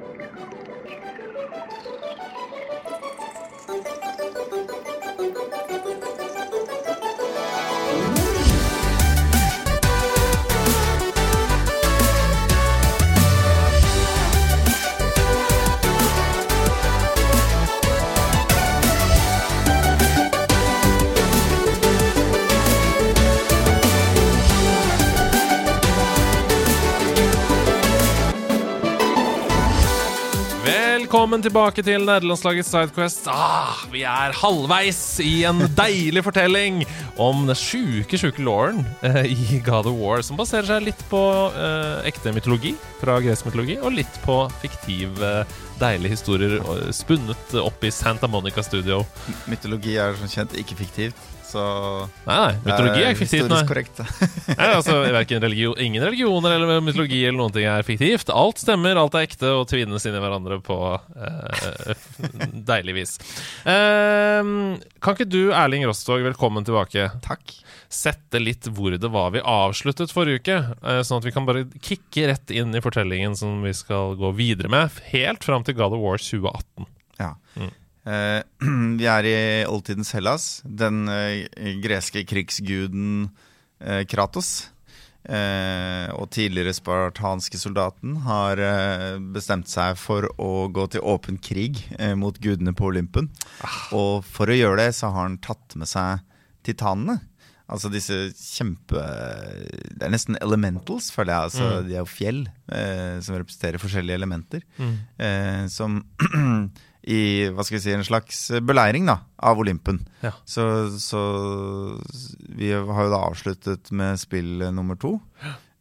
Thank you. Velkommen tilbake til nederlandslagets Sidequest. Ah, vi er halvveis i en deilig fortelling om den sjuke, sjuke lauren eh, i God of War, som baserer seg litt på eh, ekte mytologi fra gresk mytologi, og litt på fiktive, deilige historier spunnet opp i Santa Monica Studio. Mytologi er som kjent ikke fiktivt, så Nei, nei, mytologi er ikke fiktivt. Nei. korrekt. Nei, altså, religion, ingen religioner eller mytologi eller noen ting er fiktivt. Alt stemmer, alt er ekte og tvinnes inn i hverandre på uh, deilig vis. Uh, kan ikke du, Erling Rostog, velkommen tilbake, Takk. sette litt hvor det var vi avsluttet forrige uke? uh, sånn at vi kan bare kicke rett inn i fortellingen som vi skal gå videre med, helt fram til God of War 2018. Ja. Mm. Eh, vi er i oldtidens Hellas. Den eh, greske krigsguden eh, Kratos. Og tidligere spartanske soldaten har bestemt seg for å gå til åpen krig mot gudene på Olympen. Og for å gjøre det så har han tatt med seg titanene. Altså disse kjempe Det er nesten elementals, føler jeg. Altså, Mm. De er jo fjell eh, som representerer forskjellige elementer. Eh, som i hva skal vi si, en slags beleiring da, av Olympen. Ja. Så, så vi har jo da avsluttet med spill nummer to.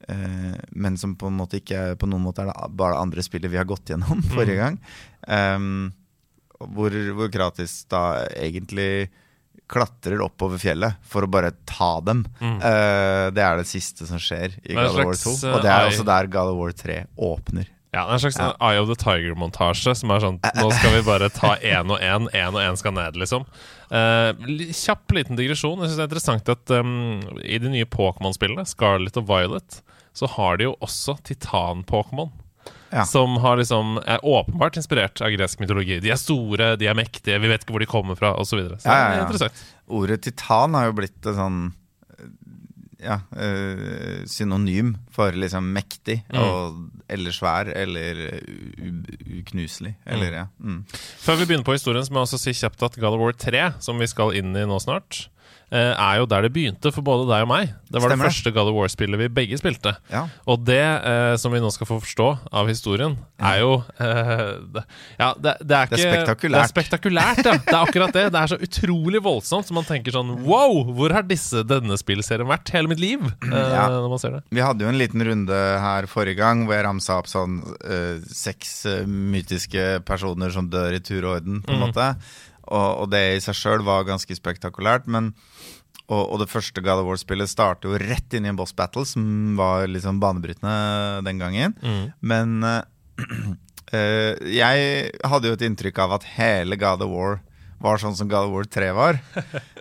Eh, men som på en måte ikke på noen måte er det bare det andre spillet vi har gått gjennom forrige gang. Um, hvor, hvor Kratis da egentlig klatrer oppover fjellet for å bare ta dem. Eh, det er det siste som skjer i God of War 2. Og det er eh, også der God of War 3 åpner. Ja, det er en slags ja. Eye of the Tiger-montasje som er sånn Nå skal vi bare ta én og én, én og én skal ned, liksom. Uh, kjapp liten digresjon. Jeg synes det er interessant at um, i de nye Pokémon-spillene, Scarlet og Violet, så har de jo også Titan-Pokémon. Ja. Som har liksom, er åpenbart inspirert av gresk mytologi. De er store, de er mektige, vi vet ikke hvor de kommer fra, osv. Så, videre. så Ja, ja, det er ja. interessant. Ordet titan har jo blitt sånn ja, eh, synonym for liksom mektig Mm. og eller svær eller uknuselig. Eller, ja. Mm. Før vi begynner på historien, så må jeg også si kjapt at God of War 3, som vi skal inn i nå snart, er jo der det begynte for både deg og meg. Det var Stemmer det første God of War-spillet vi begge spilte. Ja. Og det eh, som vi nå skal få forstå av historien, er jo eh, det, Ja, det, det er ikke Det er spektakulært. Det er spektakulært, ja. Det er akkurat det. Det er så utrolig voldsomt, så man tenker sånn Wow! Hvor har disse, denne spillserien vært hele mitt liv? Eh, Ja. Når man ser det. Vi hadde jo en liten runde her forrige gang hvor jeg ramsa opp sånn eh, seks eh, mytiske personer som dør i tur og orden, på en måte. Og, og det i seg sjøl var ganske spektakulært, men og, det første God of War-spillet starter jo rett inn i en boss battle, som var liksom banebrytende den gangen. Men uh, jeg hadde jo et inntrykk av at hele God of War var sånn som God of War 3 var.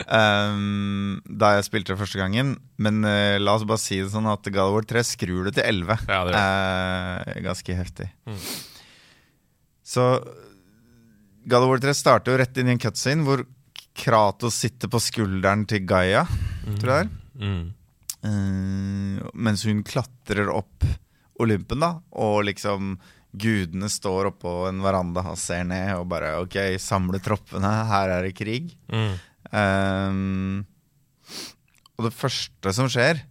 um, da jeg spilte det første gangen. Men uh, la oss bare si det sånn at God of War 3 skrur det til 11. Ja, det ganske heftig. Så God of War 3 starter jo rett inn i en cutscene hvor Kratos sitter på skulderen til Gaia, tror jeg det er. Mm. Uh, mens hun klatrer opp Olympen, da, og liksom gudene står oppå en veranda og ser ned og bare OK, samle troppene, her er det krig. Mm. Eh, og det første som skjer,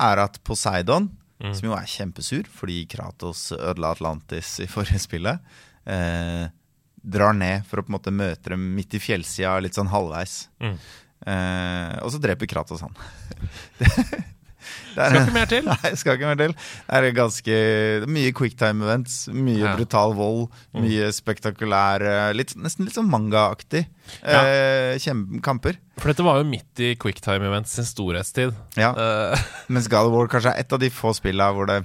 er at Poseidon, Mm. som jo er kjempesur fordi Kratos ødela Atlantis i forrige spillet, eh, drar ned for å på en måte møte dem midt i fjellsida, litt sånn halvveis. Mm. Eh, og så dreper Kratos han. Det er- Skal ikke mer til. Nei, skal ikke mer til. Det er ganske mye quicktime events, mye Ja. Mm. brutal vold, mye spektakulær eh, litt, Nesten litt sånn mangaaktig eh, kjem- kamper. For dette var jo midt i quicktime events sin storhetstid. Ja. Uh. Mens God of War kanskje er et av de få spillene hvor det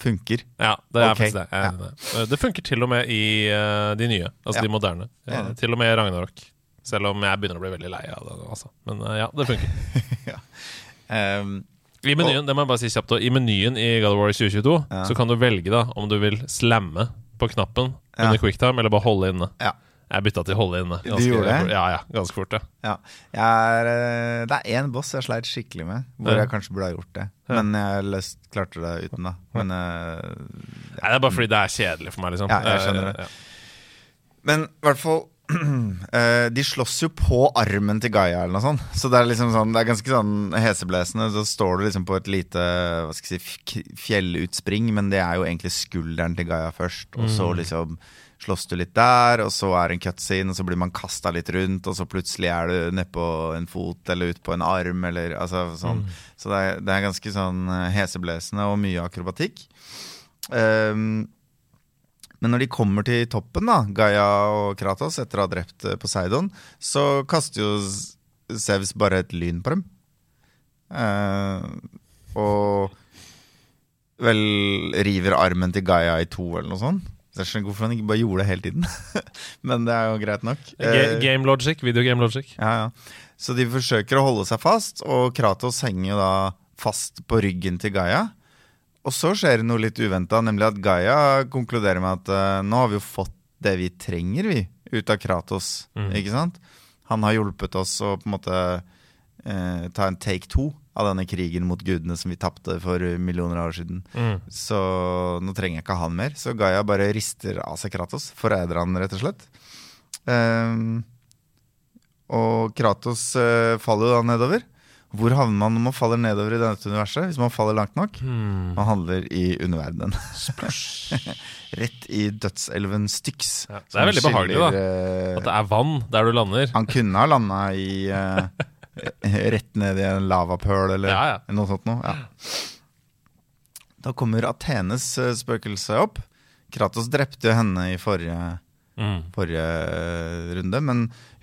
funker. Ja, det er okay. faktisk det. I det. Eh, Det funker til og med i uh, de nye, altså Ja. de moderne. Ja, til og med i Ragnarok. Selv om jeg begynner å bli veldig lei av det. Altså. Men uh, ja, det funker. Um, I menyen det må jeg bare si kjapt, da i menyen i God of War 2022 Ja. så kan du velge da om du vil slamme på knappen Ja. under quicktime, eller bare holde inne. Ja. Jeg bytta til holde inne. Du gjorde det? Ja, ja, ganske fort, ja. Ja. Er, eh, det er én boss jeg sleit skikkelig med, hvor jeg kanskje burde ha gjort det. Men jeg løst, klarte det uten, da. Men, ja. Nei, det er bare fordi det er kjedelig for meg, liksom. Ja, jeg skjønner det. Eh, men i hvert fall eh, De slåss jo på armen til Gaia, eller noe sånt. Så det er liksom sånn Det er ganske sånn heseblesende. Så står du liksom på et lite hva skal jeg si, fjellutspring, men det er jo egentlig skulderen til Gaia først. Og så Mm. liksom slåss du litt der, og så er det en cutscene, og så blir man kasta litt rundt, og så plutselig er du nedpå en fot eller ut på en arm, eller altså sånn. Så det er, det er ganske sånn eh, heseblesende og mye akrobatikk. Um, men når de kommer til toppen, da, Gaia og Kratos, etter å ha drept eh, Poseidon, så kaster jo Sevs bare et lyn på dem. Uh, og vel river armen til Gaia i to, eller noe sånt. Så Jeg skjønner hvorfor han ikke bare gjorde det hele tiden. Men det er jo greit nok. Eh, game logic, video game logic. ja, ja. Så de forsøker å holde seg fast, og Kratos henger jo da fast på ryggen til Gaia. Og så skjer det noe litt uventa, nemlig at Gaia konkluderer med at uh, nå har vi jo fått det vi trenger, vi, ut av Kratos. Mm. Ikke sant? Han har hjulpet oss å på en måte uh, ta en take two av denne krigen mot gudene som vi tapte for millioner av år siden. Mm. Så nå trenger jeg ikke han mer. Så Gaia bare rister av seg Kratos. Forræder han, rett og slett. Um, og Kratos uh, faller jo da nedover. Hvor havner man når man faller nedover i dette universet? Hvis man faller langt nok? Hmm. Man handler i underverdenen. Rett i dødselven Styx. Ja, det er veldig behagelig, da. eh, At det er vann der du lander. han kunne ha landa i eh, Rett ned i en lavapøl eller Ja, ja. noe sånt noe. Ja. Da kommer Athenes eh, spøkelse opp. Kratos drepte jo henne i forrige, Mm. forrige eh, runde, men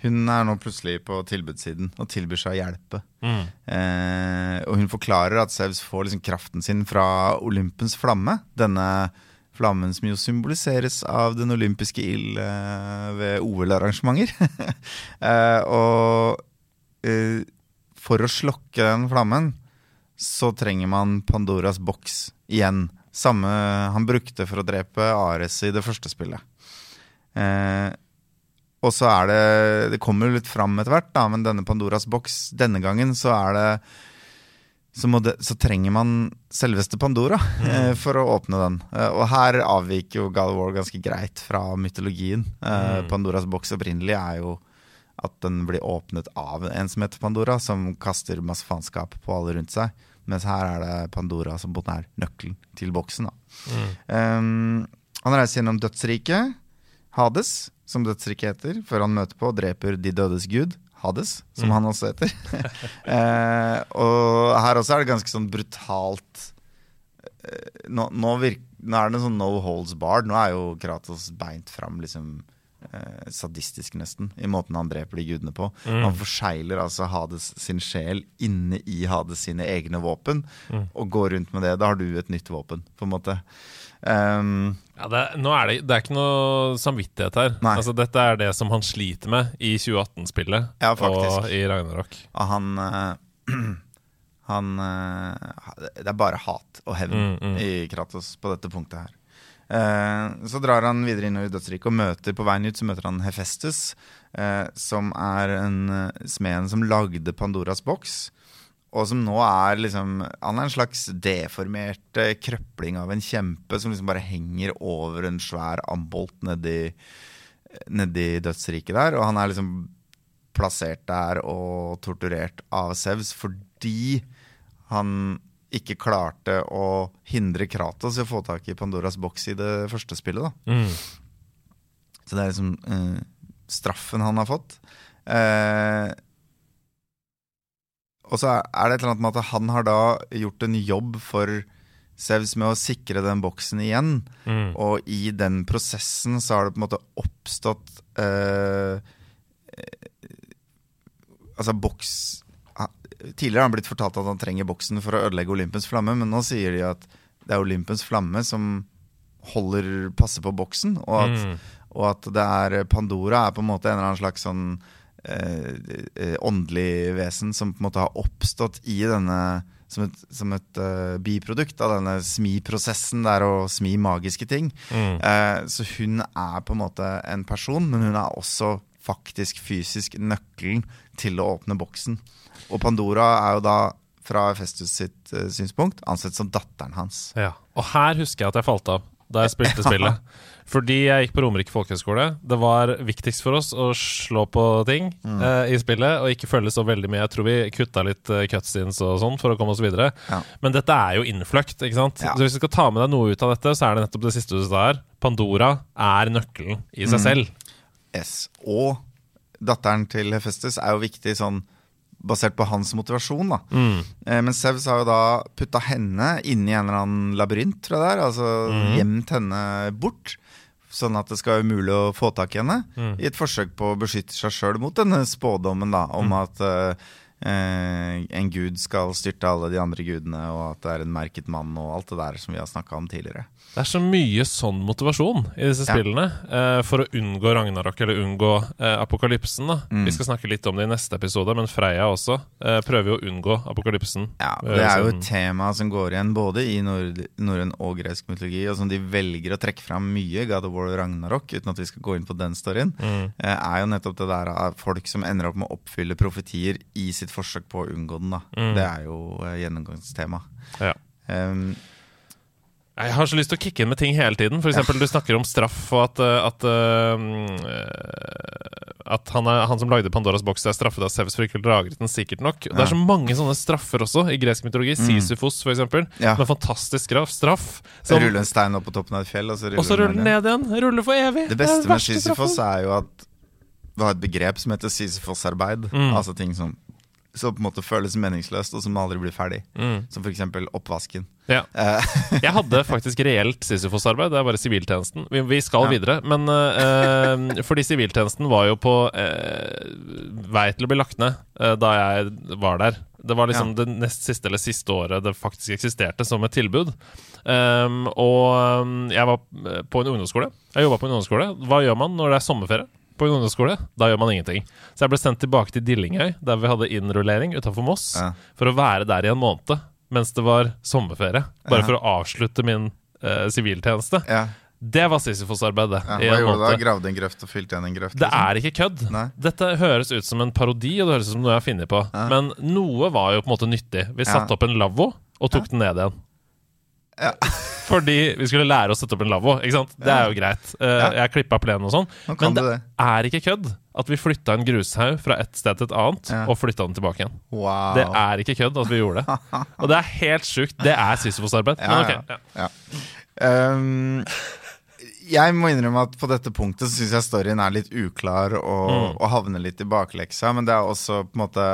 hun er nå plutselig på tilbudssiden og tilbyr seg å hjelpe. Mm. Eh, og hun forklarer at Zeus får liksom kraften sin fra Olympens flamme. Denne flammen som jo symboliseres av den olympiske ild eh, ved OL-arrangementer. eh, og eh, for å slokke den flammen, så trenger man Pandoras boks igjen. Samme han brukte for å drepe Ares i det første spillet. Uh, og så er det Det kommer jo litt fram etter hvert, da, men denne Pandoras boks Denne gangen så er det så, det, så trenger man selveste Pandora eh, for å åpne den. Eh, og her avviker jo God of War ganske greit fra mytologien. Eh, Mm. Pandoras boks opprinnelig er jo at den blir åpnet av en som heter Pandora, som kaster masse faenskap på alle rundt seg. Mens her er det Pandora som både er nøkkelen til boksen. Mm. Um, han reiser gjennom dødsriket, Hades, som dødsriket heter, før han møter på og dreper de dødes gud, Hades, som Mm. han også heter. uh, og her også er det ganske sånn brutalt uh, nå, nå, virk, nå er det en sånn no holds barred. Nå er jo Kratos beint fram liksom eh, sadistisk, nesten, i måten han dreper de gudene på. Mm. Han forsegler altså Hades sin sjel inne i Hades sine egne våpen, Mm. og går rundt med det. Da har du et nytt våpen, på en måte. Um, Ja, det, nå er det, det er ikke noe samvittighet her. Altså, dette er det som han sliter med i 2018-spillet Ja, og i Ragnarok. og han eh, Han eh, Det er bare hat og hevn Mm, mm. i Kratos på dette punktet her. Eh, så drar han videre inn i dødsriket og møter på veien ut så møter han Hefestus, eh, som er en uh, smeden som lagde Pandoras boks. Og som nå er liksom Han er en slags deformert eh, krøpling av en kjempe som liksom bare henger over en svær ambolt nedi, nedi dødsriket der. Og han er liksom plassert der og torturert av Sevs fordi han ikke klarte å hindre Kratos i å få tak i Pandoras boks i det første spillet. da Mm. Så det er liksom uh, straffen han har fått. Uh, og så er det et eller annet med at han har da gjort en jobb for Sevs med å sikre den boksen igjen. Mm. Og i den prosessen så har det på en måte oppstått eh, Altså boks Tidligere har han blitt fortalt at han trenger boksen for å ødelegge Olympens flamme, men nå sier de at det er Olympens flamme som holder passer på boksen, og at, Mm. og at det er Pandora er på en måte en eller annen slags sånn eh, eh, åndelig vesen som på en måte har oppstått i denne som et, som et uh, biprodukt av denne smiprosessen der å smi magiske ting. Mm. Uh, så hun er på en måte en person, men hun er også faktisk fysisk nøkkelen til å åpne boksen. Og Pandora er jo da, fra Festus sitt uh, synspunkt, ansett som datteren hans. Ja. Og her husker jeg at jeg falt av da jeg spilte spillet. Fordi jeg gikk på Romerike folkehøgskole. Det var viktigst for oss å slå på ting Mm. uh, i spillet, og ikke følge så veldig med. Jeg tror vi kutta litt uh, cutscenes og sånn for å komme oss videre. Ja. Men dette er jo innfløkt, ikke sant? Ja. Så hvis du skal ta med deg noe ut av dette, så er det nettopp det siste du sa her. Pandora er nøkkelen i Mm. seg selv. Yes. Og datteren til Hefestus er jo viktig sånn basert på hans motivasjon. da. Mm. Eh, men Sevs har jo da putta henne inn i en eller annen labyrint, tror jeg det er. Altså gjemt henne bort. Sånn at det skal være umulig å få tak i henne. I et forsøk på å beskytte seg sjøl mot denne spådommen da, om at eh, eh, en gud skal styrte alle de andre gudene, og at det er en merket mann, og alt det der som vi har snakka om tidligere. Det er så mye sånn motivasjon i disse Ja. spillene eh, for å unngå Ragnarok eller unngå uh, apokalypsen. da Mm. Vi skal snakke litt om det i neste episode, men Freya også uh, prøver jo å unngå apokalypsen. Ja, Det er jo et tema som går igjen både i norrøn og gresk mytologi, og som de velger å trekke fram mye, God of War og Ragnarok, uten at vi skal gå inn på den storyen, Mm. er jo nettopp det der av folk som ender opp med å oppfylle profetier i sitt forsøk på å unngå den. da. Mm. Det er jo gjennomgangstema. Ja. Um, Jeg har så lyst til å kicke inn med ting hele tiden. For eksempel, du snakker om straff, og at, eh, at, uh, at han, er, han som lagde Pandoras boks, er straffet av Sevs for ikke å lagre den sikkert nok. Det er så mange sånne straffer også i gresk mytologi. Sisyfos, for eksempel. Ja. Med fantastisk straff. straff som- rulle en stein opp på toppen av et fjell, og så rulle og så ruller den ned igjen. Ruller for evig. Det beste det med Sisyfos er jo at vi har et begrep som heter Sisyfos-arbeid. Mm. Altså ting som, som på en måte føles meningsløst, og som aldri blir ferdig. Mm. Som f.eks. oppvasken. Ja. Eh, Jeg hadde faktisk reelt Sisyfos-arbeid. Det er bare siviltjenesten. Vi, vi skal Ja. videre. Men eh, fordi siviltjenesten var jo på uh, vei til å bli lagt ned uh, da jeg var der. Det var liksom det nest siste eller siste året det faktisk eksisterte som et tilbud. Um, og um, jeg var på en ungdomsskole. Jeg jobba på en ungdomsskole. Hva gjør man når det er sommerferie? På en ungdomsskole, Da gjør man ingenting. Så jeg ble sendt tilbake til Dillingøy, der vi hadde innrullering utafor Moss, Ja. for å være der i en måned mens det var sommerferie. Bare Ja. for å avslutte min siviltjeneste. siviltjeneste. ja. Det var Sisyfos-arbeidet. Ja, hva gjorde du da? Gravde en grøft og fylte igjen en grøft? Det liksom? er ikke kødd. Nei. Dette høres ut som en parodi, og det høres ut som noe jeg har funnet på. Ja. Men noe var jo på en måte nyttig. Vi satte opp en lavvo og tok den ned igjen. Ja. Fordi vi skulle lære å sette opp en lavvo. Det er jo greit. Eh, Jeg klippa plenen og sånn. Men det er ikke kødd at vi flytta en grushaug fra et sted til et annet og flytta den tilbake igjen. Wow. Det er ikke kødd at vi gjorde det. Og det er helt sjukt. Det er Sisyfos-arbeid. Men ok. ja. Ja. Jeg må innrømme at på dette punktet så syns jeg storyen er litt uklar og, Mm. og havner litt i bakleksa. Men det er også på en måte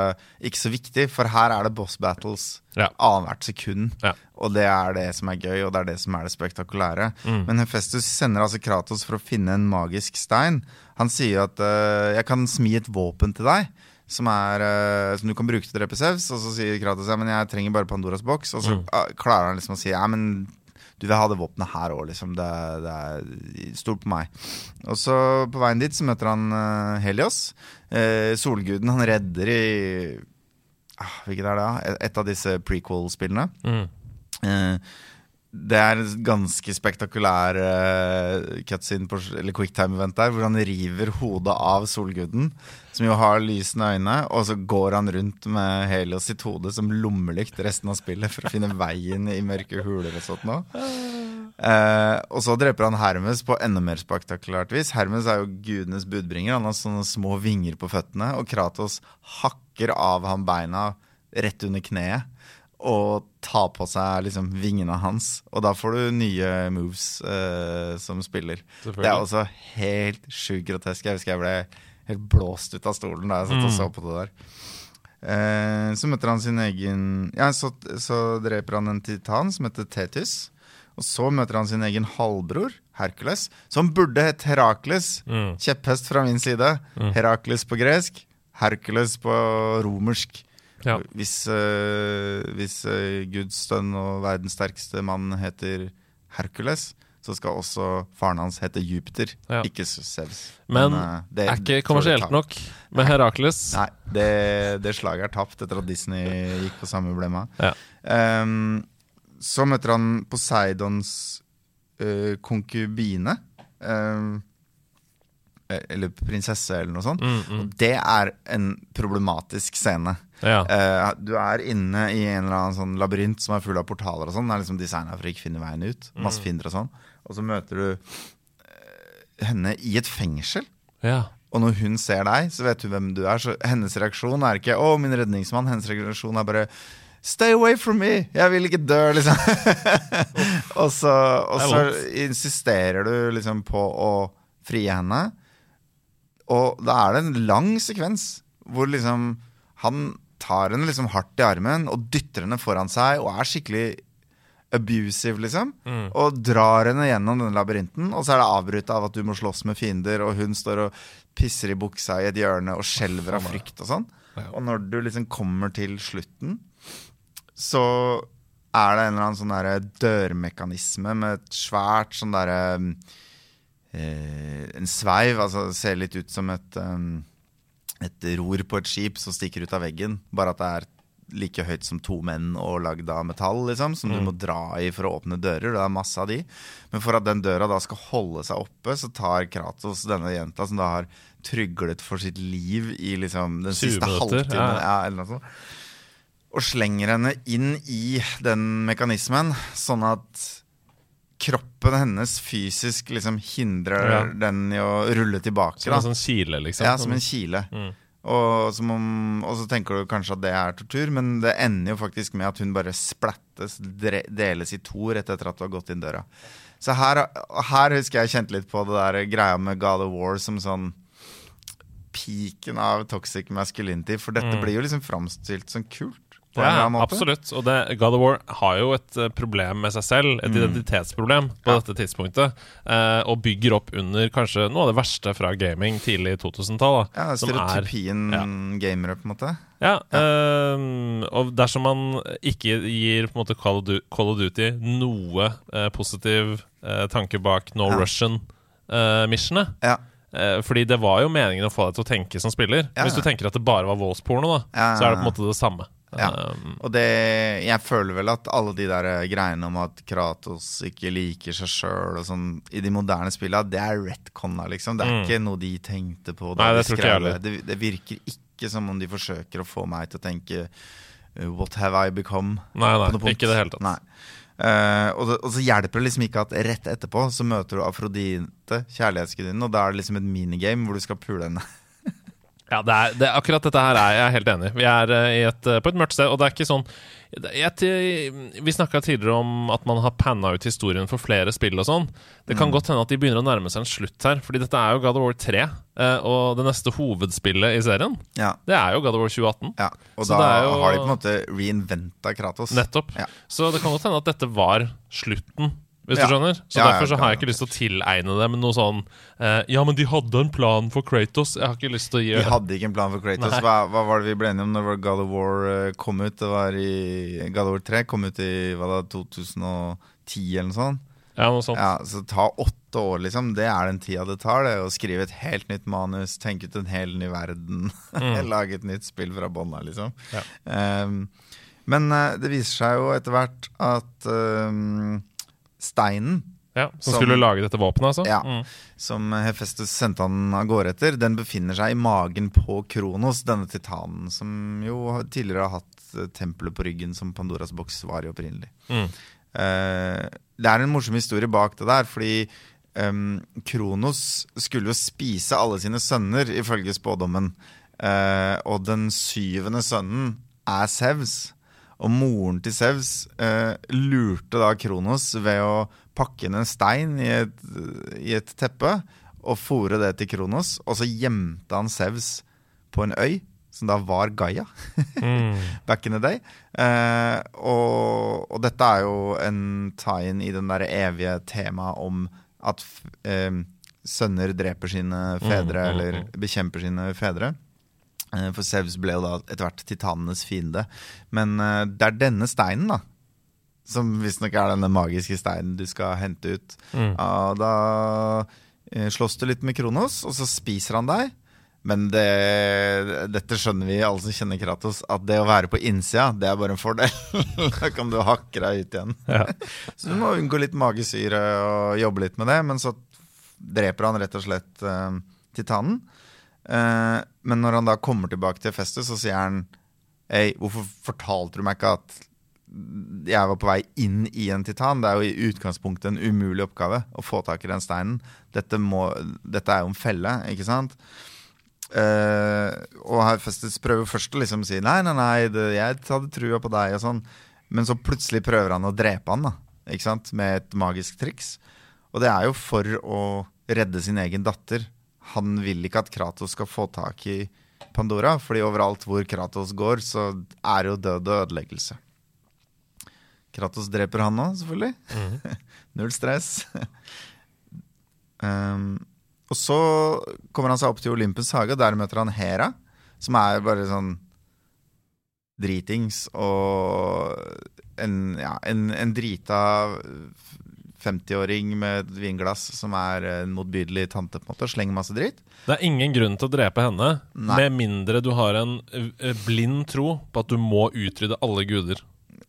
ikke så viktig, for her er det boss battles Ja. annethvert sekund. Ja. Og det er det som er gøy, og det er det som er det spektakulære. Mm. Men Hefestus sender altså Kratos for å finne en magisk stein. Han sier at uh, 'jeg kan smi et våpen til deg'. Som, er, uh, som du kan bruke til å drepe Sevs. Og så sier Kratos ja, men jeg trenger bare Pandoras boks. Og så Mm. ah, klarer han liksom å si ja, men du vil ha det våpenet her òg, liksom. Det, det er stort på meg. Og så på veien dit så møter han uh, Helios. Uh, solguden han redder i uh, Hvilket er det, da? Et- Et av disse prequel-spillene. Mm. Det er en ganske spektakulær uh, cutscene, på, eller quicktime-event der, hvor han river hodet av solguden, som jo har lysende øyne, og så går han rundt med Helios sitt hode som lommelykt resten av spillet for å finne veien i mørke huler og sånt noe. Uh, og så dreper han Hermes på enda mer spektakulært vis. Hermes er jo gudenes budbringer. Han har sånne små vinger på føttene, og Kratos hakker av ham beina rett under kneet. Og ta på seg liksom vingene hans. Og da får du nye moves uh, som spiller. Det er også helt sjukt grotesk. Jeg husker jeg ble helt blåst ut av stolen da jeg satt og så på det der. Uh, så møter han sin egen Ja, så, så dreper han en titan som heter Tetis. Og så møter han sin egen halvbror, Hercules, som burde hett Herakles. Mm. Kjepphest fra min side. Herakles på gresk, Hercules på romersk. Ja. Hvis, uh, hvis eh, Guds sønn og verdens sterkeste mann heter Hercules, så skal også faren hans hete Jupiter, Ja. ikke Sevs. Men men det er ikke kommersielt nok med Herakles. Nei, det, det slaget er tapt etter at Disney gikk på samme blemma. Ja. Um, så møter han Poseidons uh, konkubine. eh, eller prinsesse, eller noe sånt. Mm, mm. Og det er en problematisk scene. Ja. Uh, du er inne i en eller annen sånn labyrint som er full av portaler og sånn. Det er liksom designa for å ikke finne veien ut. Mm. Masse fiender og sånn. Og så møter du eh, henne i et fengsel. ja. Og når hun ser deg, så vet hun hvem du er. Så hennes reaksjon er ikke 'Å, min redningsmann'. Hennes reaksjon er bare 'Stay away from me! Jeg vil ikke dø', liksom. og så, og så insisterer du liksom på å frie henne. Og da er det en lang sekvens hvor liksom han tar henne liksom hardt i armen og dytter henne foran seg og er skikkelig abusive, liksom. Mm. Og drar henne gjennom denne labyrinten. Og så er det avbrutt av at du må slåss med fiender, og hun står og pisser i buksa i et hjørne og skjelver av frykt og sånn. Og når du liksom kommer til slutten, så er det en eller annen sånn derre dørmekanisme med et svært sånn derre eh, En sveiv. Altså ser litt ut som et um, et ror på et skip som stikker ut av veggen. Bare at det er like høyt som to menn og lagd av metall, liksom, som du må dra i for å åpne dører. Det er masse av de. Men for at den døra da skal holde seg oppe, så tar Kratos denne jenta, som da har tryglet for sitt liv i liksom den siste halvtimen, ja. ja, og slenger henne inn i den mekanismen, sånn at kroppen hennes fysisk liksom hindrer Ja. den i å rulle tilbake. Som en sånn kile, liksom. Ja, som en kile. Mm. Og, som om, og så tenker du kanskje at det er tortur, men det ender jo faktisk med at hun bare splattes, deles i to rett etter at du har gått inn døra. Så her, her husker jeg kjente litt på det der greia med God of War som sånn Piken av toxic masculinity, for dette Mm. blir jo liksom framstilt som kult. På en Ja, eller annen måte. absolutt. Og det, God of War har jo et eh, problem med seg selv, et identitetsproblem på Mm. Ja. dette tidspunktet, eh, og bygger opp under kanskje noe av det verste fra gaming tidlig 2000-tall. Ja, stereotypien er- stereotypien gamere, på en måte. Ja, eh, og dersom man ikke gir på en måte Call of, Duty noe eh, positiv eh, tanke bak No Ja. Russian-missionet Ja. Eh, fordi det var jo meningen å få deg til å tenke som spiller. Ja, Hvis du tenker at det bare var voldsporno, da, Ja, så er det på en måte det samme. Ja. Um, Og det, jeg føler vel at alle de der eh, greiene om at Kratos ikke liker seg sjøl sånn i de moderne spillene, det er retconna, liksom. Det er Mm. ikke noe de tenkte på Nei, det heller. det. Det, virker ikke som om de forsøker å få meg til å tenke uh, What have I become? Nei, nei, på noe punkt. ikke det hele tatt. Nei. Uh, og, det, og så hjelper det liksom ikke at rett etterpå så møter du Afrodite, kjærlighetsgudinnen, og da er det liksom et minigame hvor du skal pule henne. Ja, det er, det, akkurat dette her er jeg helt enig i. Vi er eh, i et, eh, på et mørkt sted, og det er ikke sånn jeg, Vi snakka tidligere om at man har panna ut historien for flere spill og sånn. Det Mm. kan godt hende at de begynner å nærme seg en slutt her, Fordi dette er jo God of War 3, eh, og det neste hovedspillet i serien, Ja, det er jo God of War 2018. ja. Og Så da jo- har de på en måte reinventa Kratos. Nettopp. Ja. Så det kan godt hende at dette var slutten. Hvis Ja. du skjønner Så Ja, Derfor så har jeg ikke lyst til å tilegne dem noe sånn eh, Ja, men de hadde en plan for Kratos. Jeg har ikke lyst til å gi De hadde ikke en plan for Kratos. Hva, hva var det vi ble enige om når God of War eh, kom ut? Det var i God of War 3 kom ut i hva da, 2010 eller noe sånt. Ja, noe sånt. Ja, Så ta åtte år, liksom. Det er den tida det tar. det Å skrive et helt nytt manus, tenke ut en hel ny verden. Lage et nytt spill fra bånn av, liksom. Mm. Ja. Um, men eh, det viser seg jo etter hvert at ehm, steinen Ja, som, Som- skulle lage dette våpenet, altså? Ja. Mm. som Hefestus sendte han av gårde etter, den befinner seg i magen på Kronos, denne titanen, som jo tidligere har hatt eh, tempelet på ryggen som Pandoras boks var i opprinnelig. Mm. Eh, det er en morsom historie bak det der, fordi um, Kronos skulle jo spise alle sine sønner, ifølge spådommen. Eh, og den syvende sønnen er Sevs. Og moren til Sevs eh, lurte da Kronos ved å pakke inn en stein i et, i et teppe og fòre det til Kronos. Og så gjemte han Sevs på en øy, som da var Gaia Mm. back in the day. Eh, og, og dette er jo en tie-in i den der evige temaet om at eh, sønner dreper sine fedre, Mm, mm, eller mm. bekjemper sine fedre. Eh, for Sevs ble jo da etter hvert titanenes fiende. Men eh, det er denne steinen, da, som visstnok er denne magiske steinen du skal hente ut. Mm. Og da eh, slåss du litt med Kronos, og så spiser han deg. Men det, dette skjønner vi, alle som kjenner Kratos, at det å være på innsida, det er bare en fordel. da kan du hakke deg ut igjen. Ja. Så du må unngå litt magesyre og jobbe litt med det. Men så dreper han rett og slett uh, titanen. Eh, men når han da kommer tilbake til festet, så sier han Hei, hvorfor fortalte du meg ikke at jeg var på vei inn i en titan? Det er jo i utgangspunktet en umulig oppgave å få tak i den steinen. Dette, må, dette er jo en felle, ikke sant? Eh, og Hefestus prøver først å liksom si nei, nei, nei, det, jeg hadde trua på deg og sånn. Men så plutselig prøver han å drepe han da, ikke sant? med et magisk triks. Og det er jo for å redde sin egen datter. Han vil ikke at Kratos skal få tak i Pandora, fordi overalt hvor Kratos går, så er det jo død og ødeleggelse. Kratos dreper han òg, selvfølgelig. Null stress. um, og så kommer han seg opp til Olympus hage, og der møter han Hera, som er bare sånn dritings og en, ja, en, en drita 50-åring med et vinglass som er en motbydelig tante, på en måte, og slenger masse dritt. Det er ingen grunn til å drepe henne, Nei. med mindre du har en blind tro på at du må utrydde alle guder.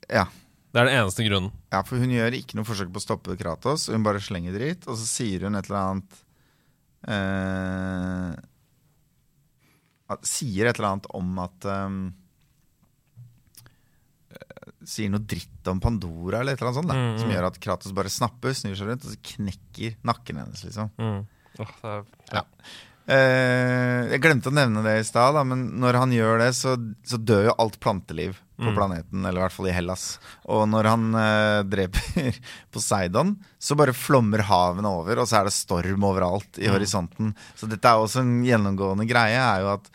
Ja. Det er den eneste grunnen. ja, for hun gjør ikke noe forsøk på å stoppe Kratos, hun bare slenger dritt, og så sier hun et eller annet eh, Sier et eller annet om at eh, Sier noe dritt om Pandora eller et eller annet sånt, da, Mm, mm. som gjør at Kratos bare snapper, snur seg rundt og så knekker nakken hennes, liksom. Mm. Det er, ja. Eh, jeg glemte å nevne det i stad, men når han gjør det, så, så dør jo alt planteliv på Mm. planeten, eller i hvert fall i Hellas. Og når han eh, dreper Poseidon, så bare flommer havene over, og så er det storm overalt i Mm. horisonten. Så dette er også en gjennomgående greie, er jo at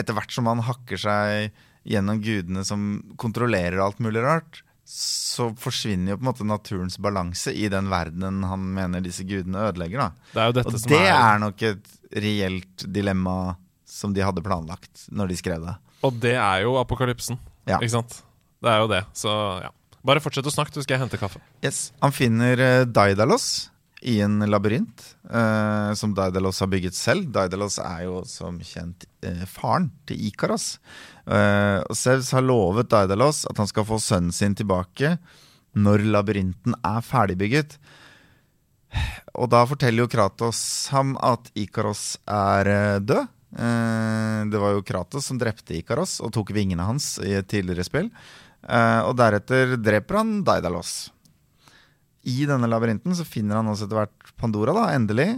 etter hvert som han hakker seg gjennom gudene som kontrollerer alt mulig rart, så forsvinner jo på en måte naturens balanse i den verdenen han mener disse gudene ødelegger. da. Det Og det er, er nok et reelt dilemma som de hadde planlagt når de skrev det. Og det er jo apokalypsen. Ja. Ikke sant? Det er jo det. Så ja. Bare fortsett å snakke, så skal jeg hente kaffe. Yes. Han finner eh, Daidalos i en labyrint eh, som Daidalos har bygget selv. Daidalos er jo som kjent eh, faren til Ikaros. Eh, og Sevs har lovet Daidalos at han skal få sønnen sin tilbake når labyrinten er ferdigbygget. Og da forteller jo Kratos ham at Ikaros er eh, død. Eh, det var jo Kratos som drepte Ikaros og tok vingene hans i et tidligere spill. Eh, og deretter dreper han Daidalos. I denne labyrinten så finner han også etter hvert Pandora, da, endelig.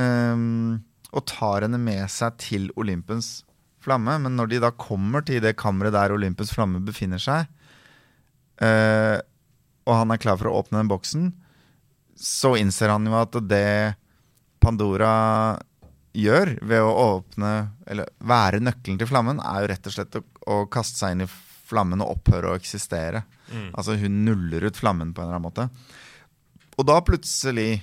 Um, og tar henne med seg til Olympens flamme. Men når de da kommer til det kammeret der Olympens flamme befinner seg, uh, og han er klar for å åpne den boksen, så innser han jo at det Pandora gjør ved å åpne, eller være nøkkelen til flammen, er jo rett og slett å, å kaste seg inn i flammen og opphøre å eksistere. Altså hun nuller ut flammen på en eller annen måte. Og da plutselig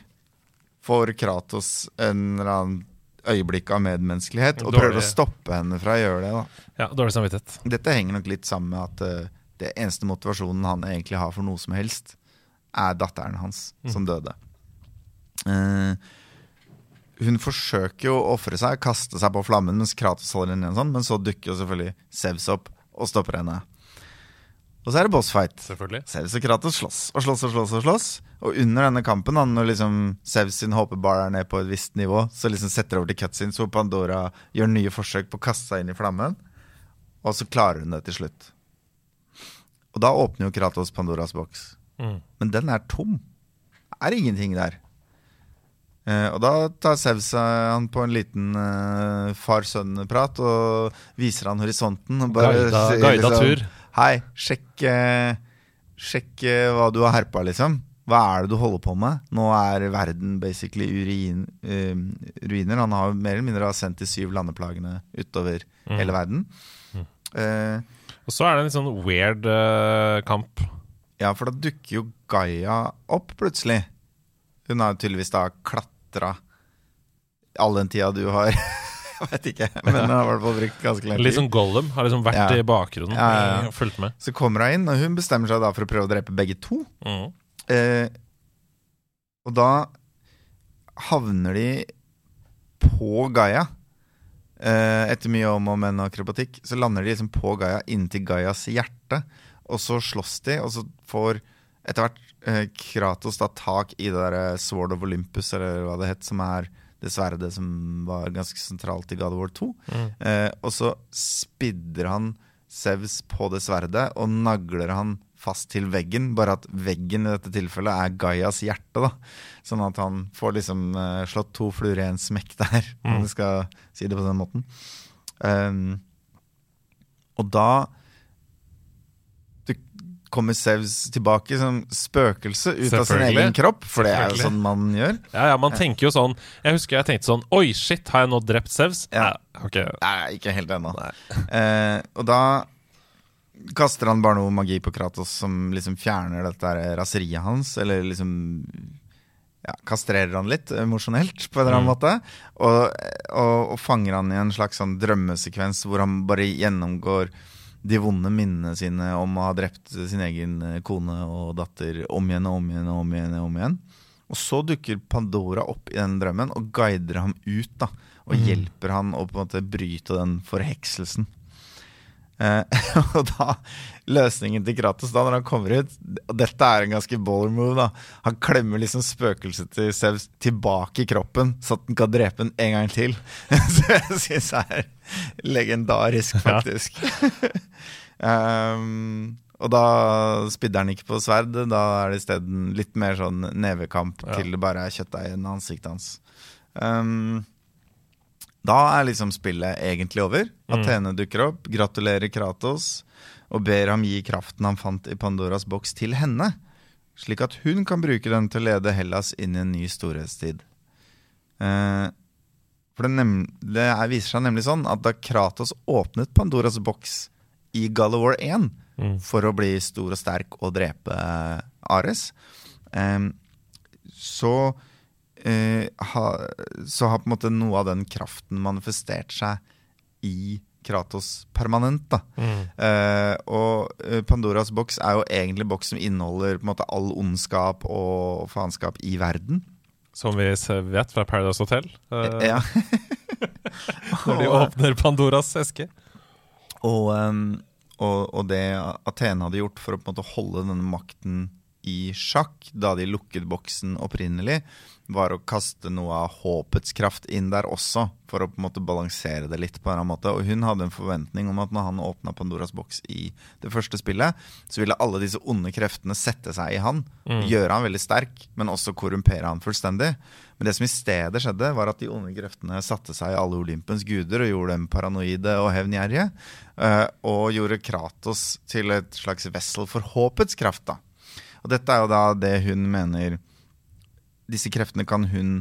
får Kratos en eller annen øyeblikk av medmenneskelighet og Dårlig. prøver å stoppe henne fra å gjøre det. da. Ja, Dårlig samvittighet. Dette henger nok litt sammen med at uh, det eneste motivasjonen han egentlig har for noe som helst, er datteren hans som døde. Uh, hun forsøker jo å ofre seg, kaste seg på flammen mens Kratos holder henne igjen, sånn, men så dukker jo selvfølgelig Sevs opp og stopper henne. Og så er det bossfight. Selvfølgelig. Zeus og Kratos slåss og slåss og slåss. Og slåss Og under denne kampen, da, når liksom Zeus sin HP-bar er ned på et visst nivå, så liksom setter over til cutscenes hvor Pandora gjør nye forsøk på å kaste seg inn i flammen. Og så klarer hun det til slutt. Og da åpner jo Kratos Pandoras boks. Mm. Men den er tom. Det er ingenting der. Eh, og da tar Zeus han på en liten eh, far-sønn-prat og viser han horisonten. Og bare Guida, guida liksom, tur. Hei, sjekk, eh, sjekk eh, hva du har herpa, liksom. Hva er det du holder på med? Nå er verden basically urin, uh, ruiner. Han har mer eller mindre sendt de syv landeplagene utover Mm. hele verden. Eh, Og så er det en litt sånn weird uh, kamp. ja, for da dukker jo Gaia opp plutselig. Hun har jo tydeligvis da klatra all den tida du har Jeg vet ikke, men den har i hvert fall brukt ganske lang tid. Litt sånn Gollum. Har liksom vært Ja. i bakgrunnen Ja, ja, ja. og fulgt med. Så kommer hun inn, og hun bestemmer seg da for å prøve å drepe begge to. Mm. Eh, og da havner de på Gaia. Eh, etter mye om og men og akrobatikk, så lander de liksom på Gaia inntil Gaias hjerte. Og så slåss de, og så får etter hvert eh, Kratos da tak i det der eh, Sword of Olympus, eller hva det het, som er det sverdet som var ganske sentralt i God of War 2. Mm. Eh, og så spidder han Sevs på det sverdet og nagler han fast til veggen. Bare at veggen i dette tilfellet er Gaias hjerte. da Sånn at han får liksom eh, slått to fluer i en smekk der, om Mm. vi skal si det på den måten. Um, og da kommer Sevs tilbake som spøkelse ut av sin egen kropp, for det er jo sånn man gjør. Ja, ja, man tenker jo sånn Jeg husker jeg tenkte sånn Oi, shit, har jeg nå drept Sevs? Ja. Nei. Nei, ikke helt ennå. Eh, og da kaster han bare noe magi på Kratos som liksom fjerner dette der raseriet hans, eller liksom ja, kastrerer han litt emosjonelt, på en eller annen Mm. måte. Og, og, og fanger han i en slags sånn drømmesekvens hvor han bare gjennomgår de vonde minnene sine om å ha drept sin egen eh, kone og datter om igjen og om igjen og om igjen. Og om igjen. Og så dukker Pandora opp i den drømmen og guider ham ut. da Og mm. hjelper han å på en måte bryte den forhekselsen. Eh, og da Løsningen til Kratos da når han kommer ut Og dette er en ganske baller move. da Han klemmer liksom spøkelset til Sevs tilbake i kroppen, så at den kan drepe den en gang til. så jeg syns det er legendarisk, Ja. faktisk. um, og da spidder han ikke på sverd. Da er det isteden litt mer sånn nevekamp Ja. til det bare er kjøttdeig i ansiktet hans. Um, da er liksom spillet egentlig over. Mm. Athene dukker opp, gratulerer Kratos og ber ham gi kraften han fant i Pandoras boks til henne, slik at hun kan bruke den til å lede Hellas inn i en ny storhetstid. Eh, for det, det er, viser seg nemlig sånn at da Kratos åpnet Pandoras boks i God of War 1 Mm. for å bli stor og sterk og drepe Ares, eh, så eh, ha, så har på en måte noe av den kraften manifestert seg i Kratos permanent. da. Mm. Eh, og eh, Pandoras boks er jo egentlig boks som inneholder på en måte all ondskap og faenskap i verden. Som vi vet fra Paradise Hotel. eh, Ja. Når de åpner Pandoras eske. Og, um, og, og det Athene hadde gjort for å på en måte holde denne makten i sjakk da de lukket boksen opprinnelig, var å kaste noe av håpets kraft inn der også, for å på en måte balansere det litt. på en måte. Og hun hadde en forventning om at når han åpna Pandoras boks i det første spillet, så ville alle disse onde kreftene sette seg i han, gjøre han veldig sterk, men også korrumpere han fullstendig. Men det som i stedet skjedde, var at de onde kreftene satte seg i alle Olympens guder og gjorde dem paranoide og hevngjerrige. eh, Og gjorde Kratos til et slags vessel for håpets kraft. da. Og dette er jo da det hun mener Disse kreftene kan hun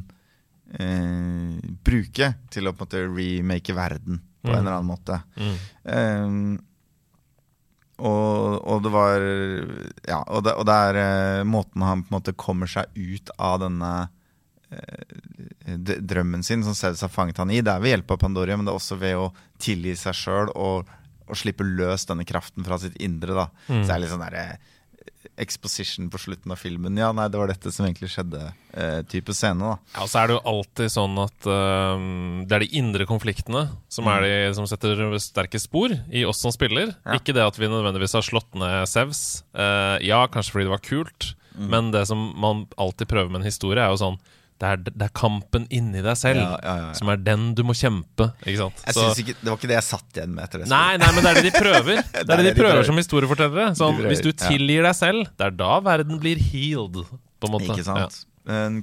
eh, bruke til å på en måte remake verden på en Mm. eller annen måte. Mm. Eh, og, og det var Ja, og det, og det er eh, måten han på en måte kommer seg ut av denne eh, drømmen sin, som Zeus har fanget han i. Det er ved hjelp av Pandoria, men det er også ved å tilgi seg sjøl og, og slippe løs denne kraften fra sitt indre. da Mm. Så det er litt sånn derre exposition på slutten av filmen. Ja, nei, det var dette som egentlig skjedde. eh, type scene, da. Ja, og så er det jo alltid sånn at øhm, det er de indre konfliktene som er de som setter sterke spor i oss som spiller. Ja. Ikke det at vi nødvendigvis har slått ned Sevs. Uh, ja, kanskje fordi det var kult, men det som man alltid prøver med en historie, er jo sånn Det er, det er kampen inni deg selv Ja, ja, ja, som er den du må kjempe. Ikke sant? Jeg Så- ikke, Det var ikke det jeg satt igjen med etter det. Nei, nei, men det er det de prøver. Det er det de prøver som historiefortellere. Sånn, hvis du tilgir deg selv, det er da verden blir healed. På en måte. Ikke sant?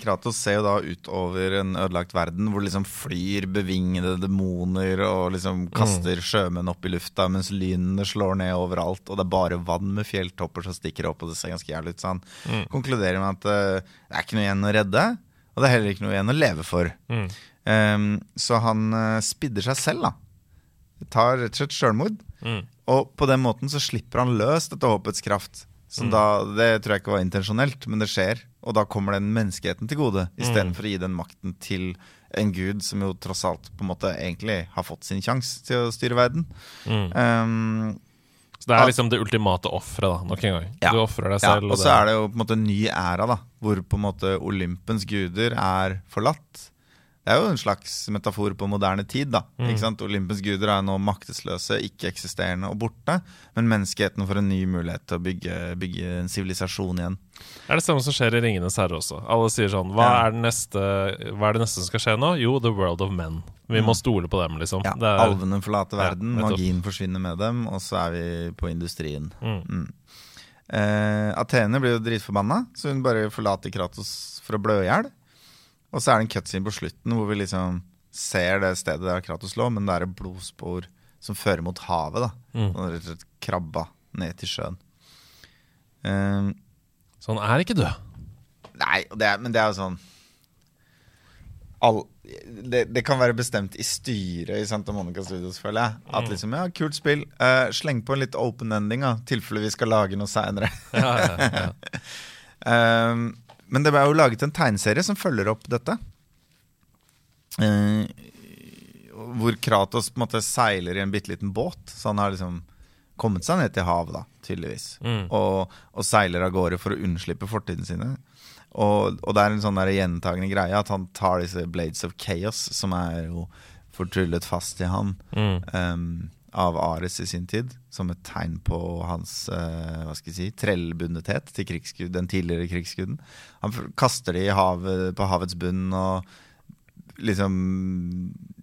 Kratos ser jo da utover en ødelagt verden hvor det liksom flyr bevingede demoner og liksom kaster sjømenn opp i lufta mens lynene slår ned overalt, og det er bare vann med fjelltopper som stikker opp, og det ser ganske jævlig ut. Så han Mm. konkluderer med at uh, det er ikke noe igjen å redde, og det er heller ikke noe igjen å leve for. Mm. Um, så han uh, spidder seg selv, da. Tar rett og slett sjølmord. Mm. Og på den måten så slipper han løs dette håpets kraft. Så da, Det tror jeg ikke var intensjonelt, men det skjer. Og da kommer den menneskeheten til gode, istedenfor å gi den makten til en gud som jo tross alt på en måte egentlig har fått sin sjanse til å styre verden. Um, Så det er liksom det ultimate offeret, da, nok en gang. Ja. Du ofrer deg ja, selv. og så er det jo på en måte en ny æra, da, hvor på en måte Olympens guder er forlatt. Det er jo en slags metafor på moderne tid. da, Mm. ikke sant? Olympens guder er nå maktesløse, ikke-eksisterende og borte. Men menneskeheten får en ny mulighet til å bygge, bygge en sivilisasjon igjen. Er det samme som skjer i Ringenes herre også? Alle sier sånn hva, Ja. er neste, hva er det neste som skal skje nå? Jo, The World of Men. Vi må stole på dem, liksom. Mm. Ja, er- Alvene forlater verden, ja, magien forsvinner med dem, og så er vi på industrien. Mm. Eh, Athene blir jo dritforbanna, så hun bare forlater Kratos for å blø i hjel. Og så er det en cutscene på slutten hvor vi liksom ser det stedet der Kratos lå, men det er et blodspor som fører mot havet. da Mm. Og rett og slett krabba ned til sjøen. Um, Så han er ikke død. nei, det er, men det er jo sånn all, det, det kan være bestemt i styret i Santa Monica Studios, føler jeg. At liksom, ja, kult spill. Uh, sleng på en litt open ending, da, tilfelle vi skal lage noe seinere. Ja, ja, ja. Um, men det ble jo laget en tegneserie som følger opp dette. Eh, hvor Kratos på en måte seiler i en bitte liten båt. Så han har liksom kommet seg ned til havet, da, tydeligvis. Mm. Og, og seiler av gårde for å unnslippe fortiden sine. Og, og det er en sånn der gjentagende greie at han tar disse Blades of Chaos, som er jo fortryllet fast i han. Mm. Um, av Ares i sin tid, som et tegn på hans eh, hva skal jeg si, trellbundethet til den tidligere krigsguden. Han kaster de havet, på havets bunn og liksom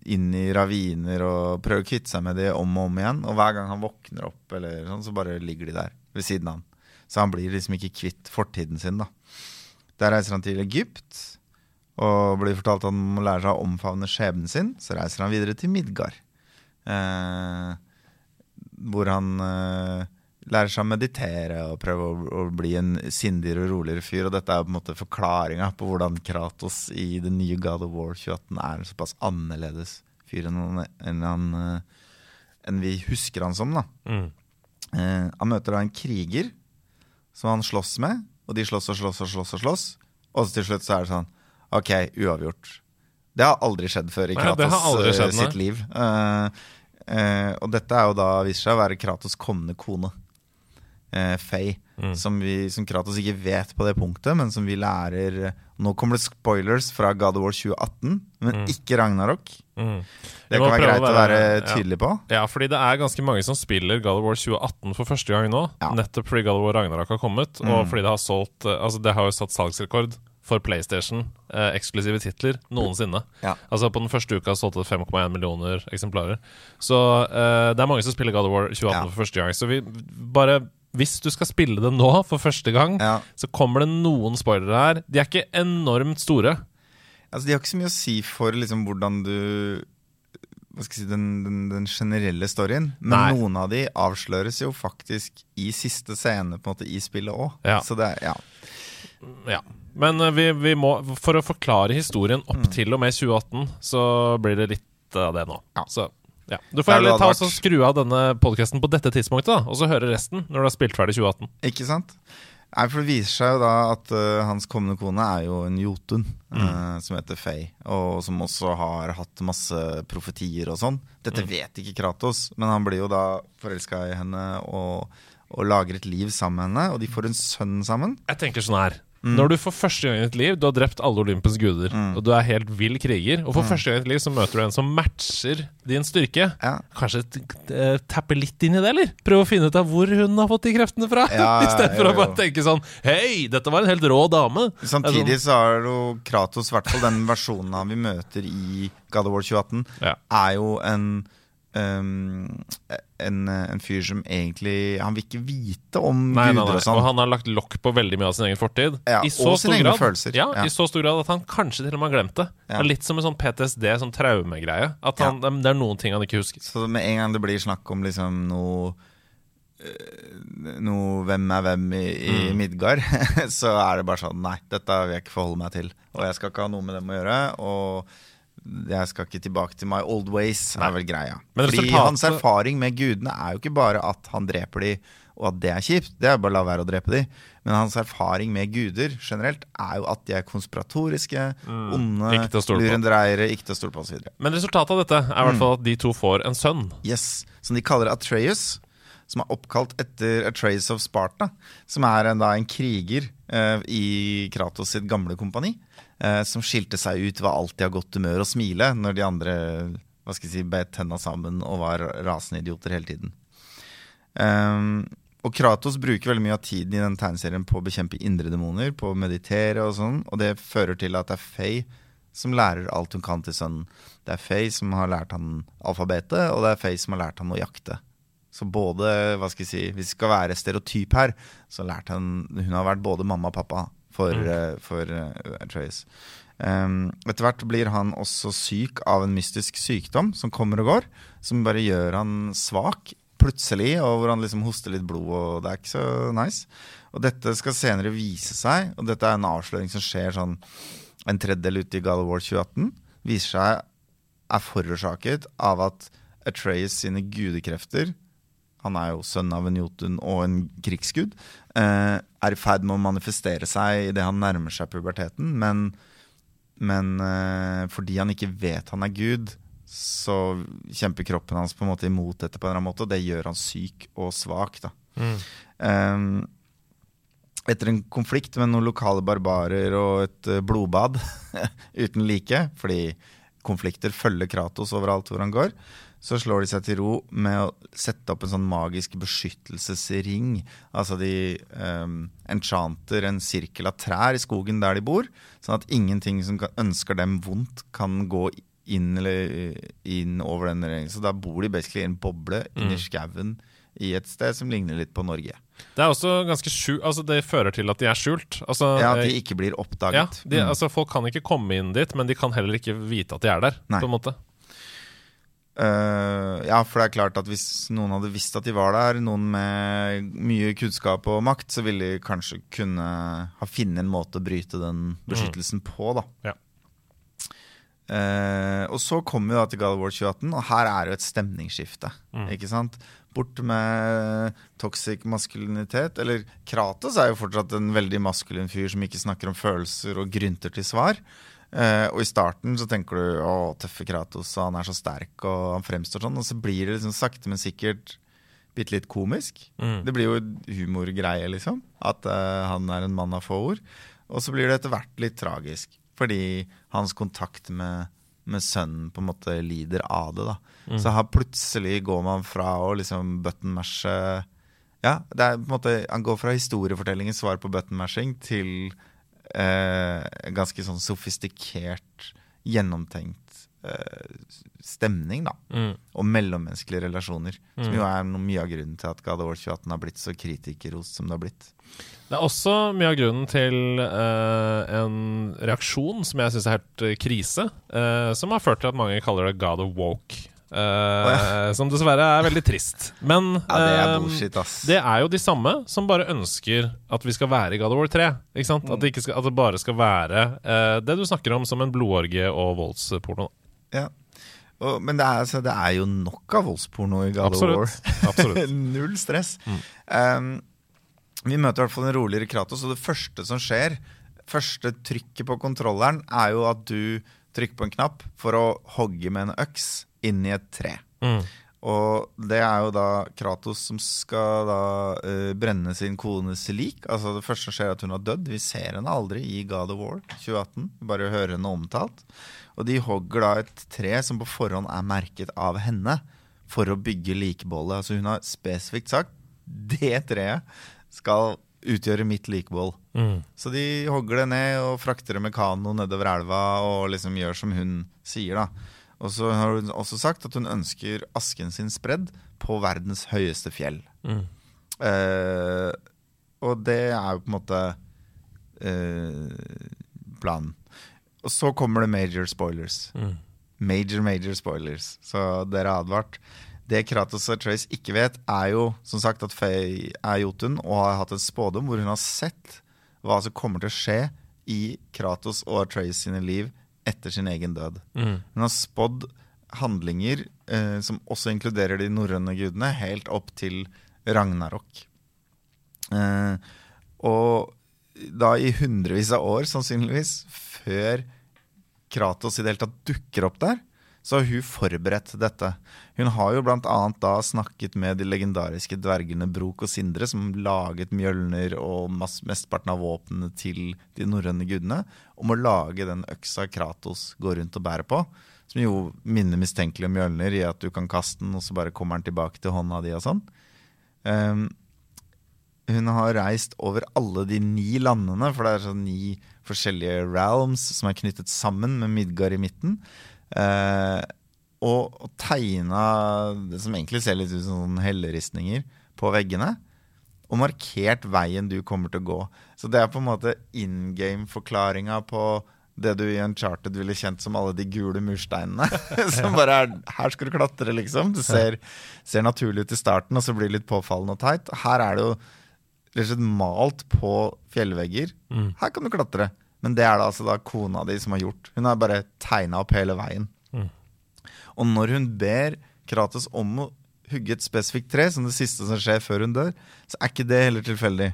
inn i raviner og prøver å kvitte seg med de om og om igjen. Og hver gang han våkner opp, eller sånn, så bare ligger de der ved siden av han. Så han blir liksom ikke kvitt fortiden sin, da. Der reiser han til Egypt og blir fortalt at han må lære seg å omfavne skjebnen sin. Så reiser han videre til Midgard. Eh, hvor han eh, lærer seg å meditere og prøve å, å bli en sindigere og roligere fyr. Og dette er på en måte forklaringa på hvordan Kratos i The New God of War 2018 er en såpass annerledes fyr enn han, enn, han, eh, enn vi husker han som. da Mm. Eh, han møter da en kriger som han slåss med, og de slåss og slåss og slåss. Og slåss Og så til slutt så er det sånn Ok, uavgjort. Det har aldri skjedd før i Kratos eh, nei. sitt liv. Eh, eh, og dette er jo da viser seg å være Kratos kommende kone. eh, Faye. Mm. Som, vi, som Kratos ikke vet på det punktet, men som vi lærer Nå kommer det spoilers fra God of War 2018, men ikke Ragnarok. Mm. Det kan være greit å være være- ja. tydelig på. Ja, fordi det er ganske mange som spiller God of War 2018 for første gang nå. Ja. Nettopp fordi God of War Ragnarok har kommet, og Mm. fordi det har solgt eh, Altså, det har jo satt salgsrekord for PlayStation, eh, eksklusive titler, noensinne. Ja. Altså På den første uka solgte det 5,1 millioner eksemplarer. Så eh, det er mange som spiller God of War 2018 Ja. for første gang. Så vi bare Hvis du skal spille det nå for første gang, Ja. så kommer det noen spoilere her. De er ikke enormt store. Altså, de har ikke så mye å si for liksom, hvordan du Hva skal jeg si, den, den, den generelle storyen. Men Nei. noen av de avsløres jo faktisk i siste scene på en måte i spillet òg. Ja. Så det er, ja. Ja. Men eh, vi, vi må, for å forklare historien opp Mm. til og med 2018, så blir det litt av det nå. Ja. Så ja. Du får er heller ta og skru av denne podkasten på dette tidspunktet, da, og så høre resten når du har spilt ferdig 2018. Ikke sant? Nei, for Det viser seg jo da at uh, hans kommende kone er jo en jotun eh, som heter Faye. Og som også har hatt masse profetier og sånn. Dette vet ikke Kratos, men han blir jo da forelska i henne og, og lager et liv sammen med henne. Og de får en sønn sammen. Jeg tenker sånn her Mm. Når du for første gang i ditt liv Du har drept alle Olympens guder, og du er helt vill kriger, og for Mm. første gang i ditt liv så møter du en som matcher din styrke. Ja. Kanskje uh, tappe litt inn i det, eller? Prøve å finne ut av hvor hun har fått de kreftene fra. Ja, I stedet for å bare tenke sånn Hei, dette var en helt rå dame. Samtidig så er jo Kratos, i hvert fall den versjonen vi møter i God of War 2018, Ja. er jo en um, en, en fyr som egentlig Han vil ikke vite om Nei, nei, guder nei. og sånn. Og han har lagt lokk på veldig mye av sin egen fortid. Ja, I så og sine egne grad, følelser. Ja, Ja. I så stor grad at han kanskje til og med har glemt det. Det er Litt som en sånn PTSD, sånn traumegreie. At han, det er noen ting han ikke husker. Så med en gang det blir snakk om liksom noe eh, noe hvem er hvem i, i Mm. Midgard, så er det bare sånn Nei, dette vil jeg ikke forholde meg til. Og jeg skal ikke ha noe med dem å gjøre. Og jeg skal ikke tilbake til my old ways, er vel greia. Men Fordi resultatet- hans erfaring med gudene er jo ikke bare at han dreper de og at det er kjipt. Det er bare å la være å drepe de. Men hans erfaring med guder generelt er jo at de er konspiratoriske, onde, stole på. lurendreiere, ikke til å stole på osv. Men resultatet av dette er i hvert fall at de to får en sønn. Yes, Som de kaller Atreus, som er oppkalt etter Atreus of Sparta. Som er en, da en kriger eh, i Kratos sitt gamle kompani. Eh, som skilte seg ut ved alltid ha godt humør og smile når de andre hva skal jeg si, bet tenna sammen og var rasende idioter hele tiden. Um, og Kratos bruker veldig mye av tiden i den tegneserien på å bekjempe indre demoner, på å meditere og sånn, og det fører til at det er Faye som lærer alt hun kan til sønnen. Det er Faye som har lært han alfabetet, og det er Faye som har lært han å jakte. Så både, hva skal jeg si, hvis det skal være stereotyp her, så lærte han Hun har vært både mamma og pappa for, eh, for eh, Atreus. Um, etter hvert blir han også syk av en mystisk sykdom som kommer og går, som bare gjør han svak plutselig, og hvor han liksom hoster litt blod, og det er ikke så nice. Og dette skal senere vise seg, og dette er en avsløring som skjer sånn en tredjedel ute i Gala War 2018, viser seg er forårsaket av at Atreus sine gudekrefter han er jo sønn av en jotun og en krigsgud, eh, er i ferd med å manifestere seg idet han nærmer seg puberteten. Men, men eh, fordi han ikke vet han er gud, så kjemper kroppen hans på en måte imot dette, på en eller annen måte, og det gjør han syk og svak. da. Eh, etter en konflikt med noen lokale barbarer og et eh, blodbad uten like, fordi konflikter følger Kratos overalt hvor han går, så slår de seg til ro med å sette opp en sånn magisk beskyttelsesring. Altså de um, enchanter en sirkel av trær i skogen der de bor, sånn at ingenting som kan, ønsker dem vondt, kan gå inn, eller, inn over den regjeringen. Så da bor de basically i en boble inni skauen i et sted som ligner litt på Norge. Det er også ganske skjult Altså det fører til at de er skjult. Altså, Ja, At eh, de ikke blir ja, oppdaget. de, Mm. altså Folk kan ikke komme inn dit, men de kan heller ikke vite at de er der. Nei. På en måte Eh, ja, for det er klart at hvis noen hadde visst at de var der, noen med mye kunnskap og makt, så ville de kanskje kunne ha funnet en måte å bryte den beskyttelsen på, da. Ja. Uh, og så kommer vi da til God of War 2018, og her er det jo et stemningsskifte. Ikke sant? Bort med toxic maskulinitet. Eller Kratos er jo fortsatt en veldig maskulin fyr som ikke snakker om følelser og grynter til svar. Eh, og i starten så tenker du å, tøffe Kratos, han er så sterk og han fremstår sånn. Og så blir det liksom sakte, men sikkert bitte litt komisk. Det blir jo humorgreie, liksom. At uh, han er en mann av få ord. Og så blir det etter hvert litt tragisk. Fordi hans kontakt med, med sønnen på en måte lider av det. da. Så her plutselig går man fra å liksom button-mashe Ja, det er på en måte, han går fra historiefortellingens svar på button-mashing til eh, ganske sånn sofistikert, gjennomtenkt eh, stemning, da. Mm. Og mellommenneskelige relasjoner. Som jo er noe, mye av grunnen til at God of War 2018 har blitt så kritikerrost som det har blitt. Det er også mye av grunnen til eh, en reaksjon som jeg syns er helt eh, krise, eh, som har ført til at mange kaller det God of Woke. Eh, Som dessverre er veldig trist. Men Ja, det er eh, bullshit, ass. det er jo de samme som bare ønsker at vi skal være i God of War 3. Ikke sant? At, det skal, at det bare skal være uh, det du snakker om som en blodorgie og voldsporno. Ja. Og, men det er, altså, det er jo nok av voldsporno i God of War. Absolutt. Absolutt. Null stress. Um, vi møter i hvert fall en roligere Kratos, og det første som skjer, første trykket på kontrolleren, er jo at du trykker på en knapp for å hogge med en øks inn i et tre. Mm. Og det er jo da Kratos som skal da uh, brenne sin kones lik. Altså Det første som skjer, er at hun har dødd. Vi ser henne aldri i God of War 2018. Vi bare hører henne omtalt. Og de hogger da et tre som på forhånd er merket av henne, for å bygge likebollet Altså hun har spesifikt sagt det treet skal utgjøre mitt likeboll Mm. Så de hogger det ned og frakter det med kano nedover elva og liksom gjør som hun sier, da. Og så har hun også sagt at hun ønsker asken sin spredd på verdens høyeste fjell. Mm. Uh, og det er jo på en måte uh, planen. Og så kommer det major spoilers. Mm. Major, major spoilers. Så dere har advart. Det Kratos og Trace ikke vet, er jo som sagt at Faye er Jotun og har hatt en spådom hvor hun har sett hva som kommer til å skje i Kratos og Trace sine liv etter sin egen død. Mm. Hun har spådd handlinger eh, som også inkluderer de norrøne gudene, helt opp til Ragnarok. Eh, og da i hundrevis av år, sannsynligvis, før Kratos i det hele tatt dukker opp der, så har hun forberedt dette. Hun har jo blant annet da snakket med de legendariske dvergene Brok og Sindre, som laget Mjølner og mesteparten av våpnene til de norrøne gudene, om å lage den øksa Kratos går rundt og bærer på. Som jo minner mistenkelig om Mjølner i at du kan kaste den, og så bare kommer den tilbake til hånda di og sånn. Um, hun har reist over alle de ni landene, for det er sånn ni forskjellige realms som er knyttet sammen med Midgard i midten. Eh, og, tegna det som egentlig ser litt ut som sånn helleristninger på veggene. Og markert veien du kommer til å gå. Så det er på en måte in game-forklaringa på det du i Uncharted ville kjent som alle de gule mursteinene. som bare er Her skal du klatre, liksom. Det ser, ser naturlig ut i starten, og så blir det litt påfallende og teit. Her er det jo rett og slett malt på fjellvegger. Mm. Her kan du klatre. Men det er det altså da kona di som har gjort. Hun har bare tegna opp hele veien. Mm. Og når hun ber Kratos om å hugge et spesifikt tre, som det siste som skjer før hun dør, så er ikke det heller tilfeldig.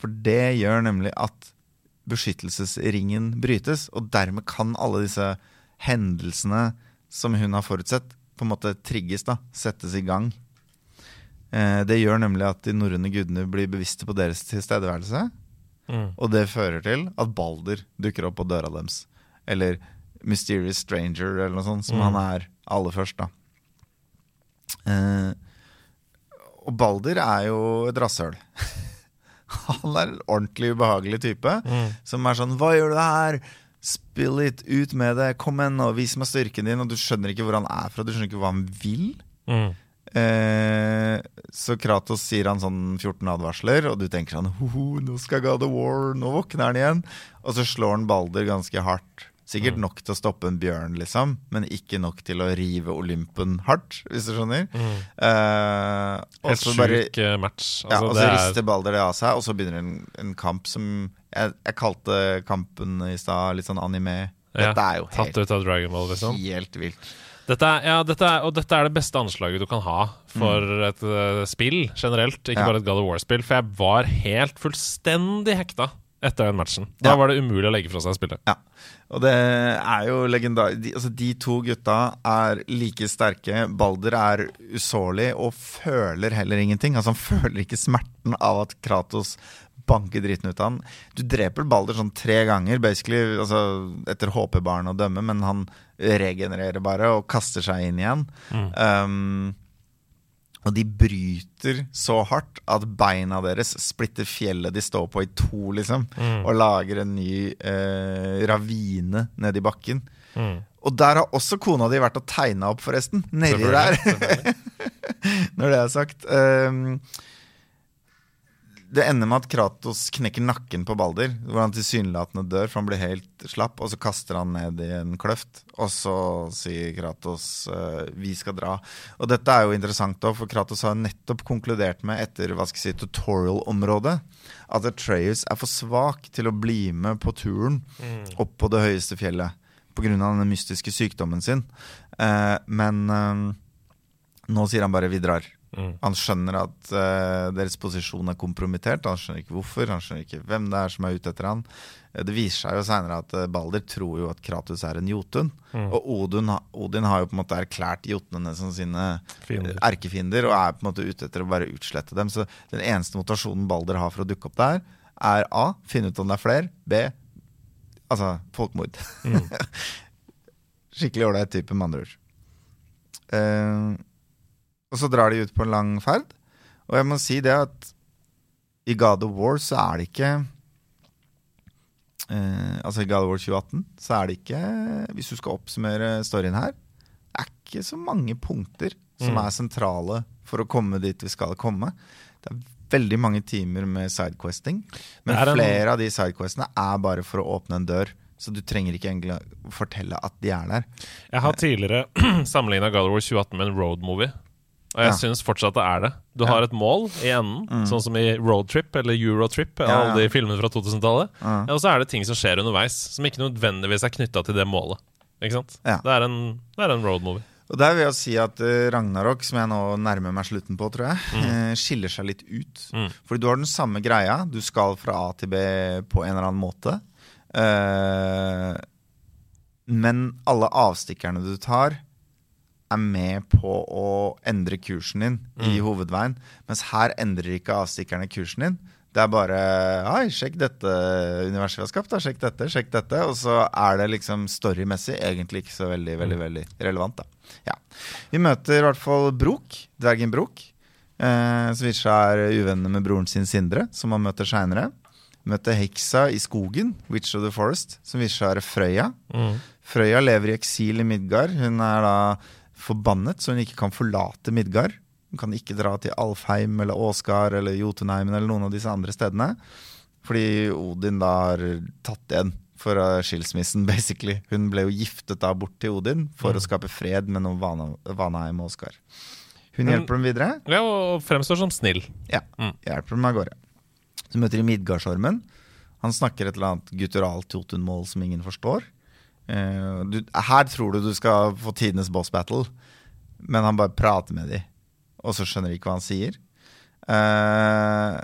For det gjør nemlig at beskyttelsesringen brytes, og dermed kan alle disse hendelsene som hun har forutsett, på en måte trigges, da, settes i gang. Eh, det gjør nemlig at de norrøne gudene blir bevisste på deres tilstedeværelse. Mm. Og det fører til at Balder dukker opp på døra deres. Eller Mysterious Stranger, eller noe sånt, som Mm. han er aller først, da. Eh, og Balder er jo et rasshøl. han er en ordentlig ubehagelig type. Mm. Som er sånn 'Hva gjør du her?' Spill it, ut med det, kom igjen og vis meg styrken din. Og du skjønner ikke hvor han er fra, du skjønner ikke hva han vil. Mm. Eh, så Kratos sier han sånn 14 advarsler, og du tenker sånn Hoho, nå skal God of War, nå våkner han igjen. Og så slår han Balder ganske hardt. Sikkert nok til å stoppe en bjørn, liksom, men ikke nok til å rive Olympen hardt, hvis du skjønner. Mm. Eh, og Helt så bare sjuk eh, match. ja, Altså, og det så er, rister Balder det av seg, og så begynner en, en kamp som jeg, jeg kalte kampen i stad litt sånn anime. Ja, Dette er jo tatt ut av Dragon Ball, liksom. helt vilt. Dette er, ja, dette er, og dette er det beste anslaget du kan ha for et uh, spill generelt, ikke Mm. Ja. bare et God of War-spill. For jeg var helt fullstendig hekta etter den matchen. Da Ja. var det umulig å legge fra seg spillet. Ja, og det er jo legendar... De, altså de to gutta er like sterke. Balder er usårlig og føler heller ingenting. Altså Han føler ikke smerten av at Kratos banker dritten ut av han. Du dreper Balder sånn tre ganger, basically, altså etter HP-baren å dømme, men han regenererer bare og kaster seg inn igjen. Um, og de bryter så hardt at beina deres splitter fjellet de står på i to, liksom. Og lager en ny eh, ravine nedi bakken. Mm. Og der har også kona di vært og tegna opp, forresten. Nedi der, når det er sagt. Um, det ender med at Kratos knekker nakken på Balder, hvor han tilsynelatende dør, for han blir helt slapp, og så kaster han ned i en kløft. Og så sier Kratos uh, 'vi skal dra'. Og dette er jo interessant, da, for Kratos har nettopp konkludert med, etter hva skal jeg si, tutorial-området, at Atreus er for svak til å bli med på turen opp på det høyeste fjellet pga. den mystiske sykdommen sin. Uh, men uh, nå sier han bare 'vi drar'. Mm. Han skjønner at uh, deres posisjon er kompromittert. Han skjønner ikke hvorfor, han skjønner ikke hvem det er som er ute etter han. Eh, Det viser seg jo seinere at eh, Balder tror jo at Kratos er en jotun. Mm. Og Odin, Odin har jo på en måte erklært jotnene som sine Fiender. eh, erkefiender, og er på en måte ute etter å bare utslette dem. Så den eneste motivasjonen Balder har for å dukke opp der, er A. Finne ut om det er flere. B. Altså folkemord. Skikkelig ålreit type, med andre ord. Eh, og så drar de ut på en lang ferd. Og jeg må si det at i God of War så er det ikke eh, Altså i God of War 2018 så er det ikke Hvis du skal oppsummere storyen her, det er ikke så mange punkter som Mm. er sentrale for å komme dit vi skal komme. Det er veldig mange timer med sidequesting, men en- flere av de sidequestene er bare for å åpne en dør. Så du trenger ikke egentlig fortelle at de er der. Jeg har tidligere sammenligna God of War 2018 med en road movie. Og jeg Ja. syns fortsatt det er det. Du Ja. har et mål i enden, Mm. sånn som i Roadtrip eller Eurotrip, Ja, alle de filmene fra 2000-tallet. Ja. Ja, Og så er det ting som skjer underveis, som ikke nødvendigvis er knytta til det målet. Ikke sant? Ja. Det, er en, det er en roadmovie. Og der vil jeg si at eh, Ragnarok, som jeg nå nærmer meg slutten på, tror jeg, mm. skiller seg litt ut. Mm. Fordi du har den samme greia. Du skal fra A til B på en eller annen måte. Eh, men alle avstikkerne du tar, er med på å endre kursen din i hovedveien. Mens her endrer ikke avstikkerne kursen din. Det er bare Hei, sjekk dette universet vi har skapt. Da. Sjekk dette, sjekk dette. Og så er det liksom storymessig egentlig ikke så veldig, veldig, veldig relevant, da. Ja. Vi møter i hvert fall Brok, dvergen Brok. Eh, som viser seg er uvenner med broren sin Sindre, som han møter seinere. Møter heksa i skogen, Witch of the Forest, som viser seg å være Frøya. Mm. Frøya lever i eksil i Midgard. Hun er da forbannet, så hun ikke kan forlate Midgard. Hun kan ikke dra til Alfheim eller Åsgard eller Jotunheimen eller noen av disse andre stedene. Fordi Odin da har tatt igjen for skilsmissen, basically. Hun ble jo giftet da bort til Odin for å skape fred mellom Vana, Vanaheim og Åsgard. Hun hjelper dem videre. Ja, og fremstår som snill. Ja, Mm. hjelper dem av gårde. Så møter de Midgardsormen. Han snakker et eller annet gutturalt Jotunmål som ingen forstår. Eh, du, her tror du du skal få tidenes boss battle, men han bare prater med de, og så skjønner de ikke hva han sier. Uh,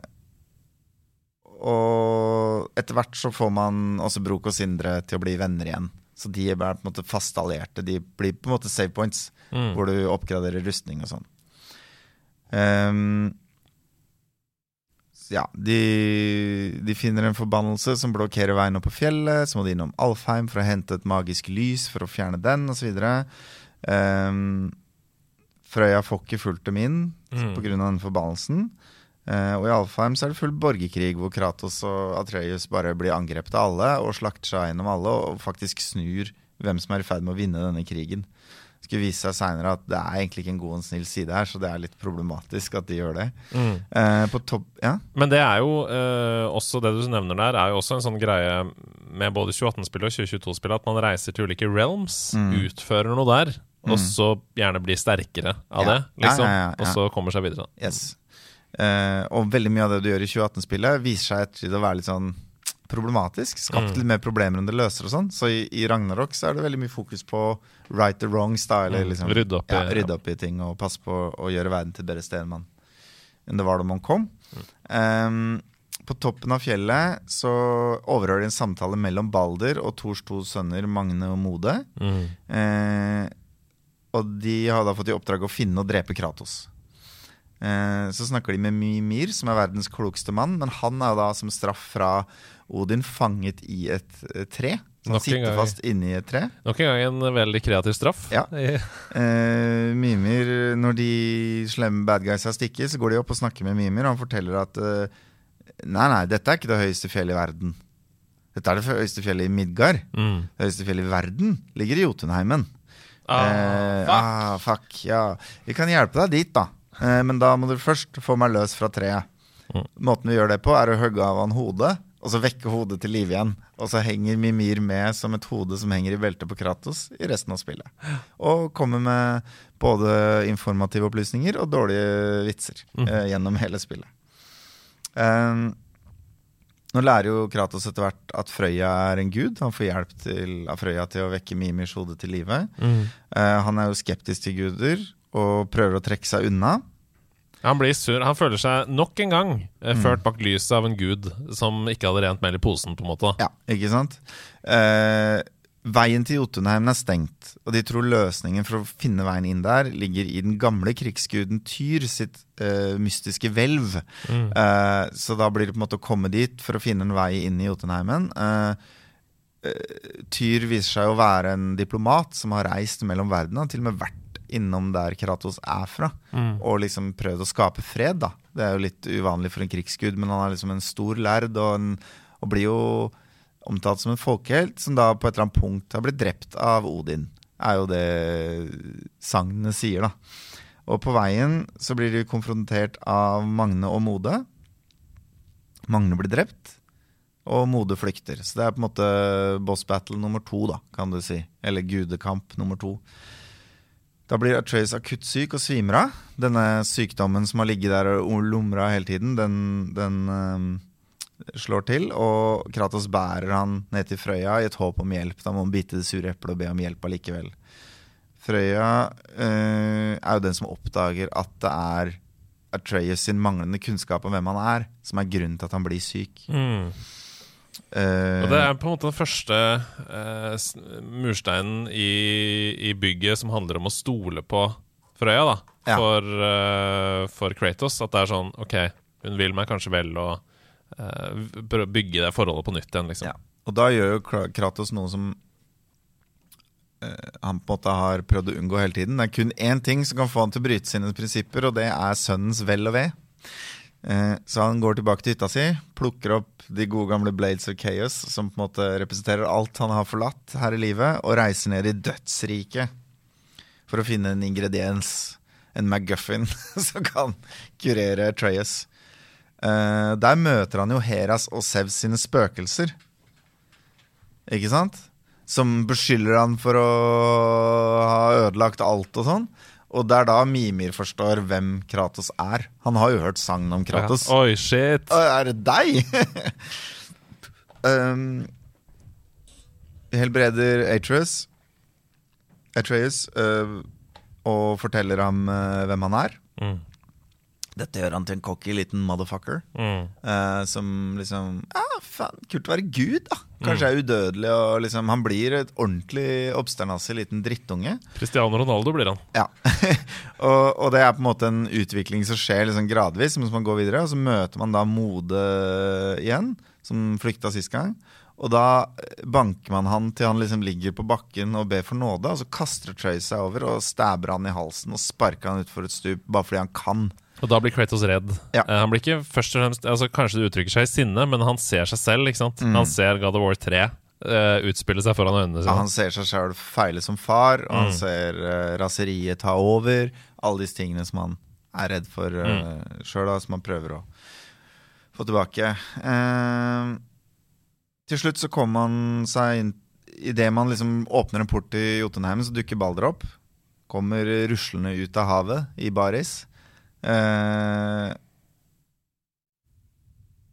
og etter hvert så får man også Brok og Sindre til å bli venner igjen. Så de er bare på en måte fast allierte. De blir på en måte save points, Mm. hvor du oppgraderer rustning og sånn. Så ja, de, de finner en forbannelse som blokkerer veien opp på fjellet. Så må de innom Alfheim for å hente et magisk lys for å fjerne den, osv. Um, Frøya får ikke fulgt dem inn Mm. pga. den forbannelsen. Uh, og i Alfheim så er det full borgerkrig, hvor Kratos og Atreus bare blir angrepet av alle og slakter seg gjennom alle, og faktisk snur hvem som er i ferd med å vinne denne krigen. Skulle vise seg seinere at det er egentlig ikke en god og snill side her, så det er litt problematisk at de gjør det. Mm. Eh, på topp Ja? Men det er jo eh, også det du nevner der, er jo også en sånn greie med både 2018-spillet og 2022-spillet, at man reiser til ulike realms, Mm. utfører noe der, og så gjerne blir sterkere av Ja. det, liksom. Ja. Og så kommer seg videre. Yes. Eh, og veldig mye av det du gjør i 2018-spillet, viser seg etter å være litt sånn problematisk. Skapt Mm. litt mer problemer enn det løser og sånn. Så i, i Ragnarok så er det veldig mye fokus på right the wrong style. Mm. liksom Rydde opp i- ja, rydde opp i ting og passe på å gjøre verden til et bedre sted enn det var da man kom. Mm. Eh, på toppen av fjellet så overhører de en samtale mellom Balder og Thors to sønner Magne og Mode. Mm. Eh, og de har da fått i oppdrag å finne og drepe Kratos. Eh, så snakker de med Mimir, som er verdens klokeste mann, men han er da som straff fra Odin fanget i et eh, tre. Så han sitter gang. fast inni et tre. Nok en gang en veldig kreativ straff. Ja. Eh, Mimir, når de slemme bad guysa stikker, så går de opp og snakker med Mimir, og han forteller at eh, Nei, nei, dette er ikke det høyeste fjellet i verden. Dette er det høyeste fjellet i Midgard. Mm. Det høyeste fjellet i verden ligger i Jotunheimen. Ah, Eh, fuck. ah, fuck, ja. Vi kan hjelpe deg dit, da. Eh, men da må du først få meg løs fra treet. Mm. Måten vi gjør det på, er å hogge av han hodet, og så vekke hodet til live igjen. Og så henger Mimir med som et hode som henger i beltet på Kratos i resten av spillet. Og kommer med både informative opplysninger og dårlige vitser Mm. eh, gjennom hele spillet. Um, nå lærer jo Kratos etter hvert at Frøya er en gud. Han får hjelp til, av Frøya til å vekke Mimirs hode til live. Mm. Uh, han er jo skeptisk til guder og prøver å trekke seg unna. Han blir sur. Han føler seg nok en gang eh, ført bak lyset av en gud som ikke hadde rent mel i posen, på en måte. Ja, ikke sant? Eh, veien til Jotunheimen er stengt, og de tror løsningen for å finne veien inn der ligger i den gamle krigsguden Tyr sitt eh, mystiske hvelv. Mm. Eh, så da blir det på en måte å komme dit for å finne en vei inn i Jotunheimen. Eh, eh, Tyr viser seg å være en diplomat som har reist mellom verdenene, til og med vært innom der Kratos er fra, Mm. og liksom prøvd å skape fred. da. Det er jo litt uvanlig for en krigsgud, men han er liksom en stor lærd, og, en, og blir jo omtalt som en folkehelt, som da på et eller annet punkt har blitt drept av Odin. Er jo det sagnene sier, da. Og på veien så blir de konfrontert av Magne og Mode. Magne blir drept, og Mode flykter. Så det er på en måte boss battle nummer to, da, kan du si. Eller gudekamp nummer to. Da blir Atreus akutt syk og svimer av. Denne sykdommen som har ligget der og lumra hele tiden, den, den um, slår til. Og Kratos bærer han ned til Frøya i et håp om hjelp. Da må han bite det sure eplet og be om hjelp allikevel. Frøya uh, er jo den som oppdager at det er Atreus sin manglende kunnskap om hvem han er, som er grunnen til at han blir syk. Mm. Eh, Og det er på en måte den første eh, mursteinen i, i bygget som handler om å stole på Frøya, da. Ja. For, eh, for Kratos. At det er sånn OK, hun vil meg kanskje vel, og bygge det forholdet på nytt igjen, liksom. Ja. Og da gjør jo Kratos noe som uh, han på en måte har prøvd å unngå hele tiden. Det er kun én ting som kan få han til å bryte sine prinsipper, og det er sønnens vel og ve. Eh, så han går tilbake til hytta si, plukker opp de gode gamle Blades of Chaos, som på en måte representerer alt han har forlatt her i livet, og reiser ned i dødsriket for å finne en ingrediens, en McGuffin, som kan kurere Treyas. Eh, der møter han jo Heras og Sevs sine spøkelser. Ikke sant? Som beskylder han for å ha ødelagt alt og sånn. Og det er da Mimir forstår hvem Kratos er. Han har jo hørt sangen om Kratos. Ja. Oi, shit! Er det deg? um, helbreder Atreus Atreus uh, og forteller ham uh, hvem han er. Mm. Dette gjør han til en cocky liten motherfucker. Mm. eh, som liksom ah, faen, Kult å være gud, da. Kanskje er udødelig. Og liksom, han blir et ordentlig obsternasig liten drittunge. Cristiano Ronaldo blir han. Ja. og, og det er på en måte en utvikling som skjer liksom gradvis mens man går videre. Og så møter man da Mode igjen, som flykta sist gang. Og da banker man han til han liksom ligger på bakken og ber for nåde. Og så kaster Trey seg over og stabber han i halsen og sparker han utfor et stup bare fordi han kan. Og da blir Kratos redd. Ja. Eh, han blir ikke først og fremst altså Kanskje det uttrykker seg i sinne, men han ser seg selv. ikke sant? Han ser God of War 3 uh, utspille seg foran øynene Ja, sine. han ser seg sjøl feile som far, og han ser uh, raseriet ta over. Alle disse tingene som han er redd for uh, Mm. sjøl, som han prøver å få tilbake. Uh, til slutt så kommer han seg inn Idet man liksom åpner en port i Jotunheim, så dukker Balder opp. Kommer ruslende ut av havet i baris. Eh,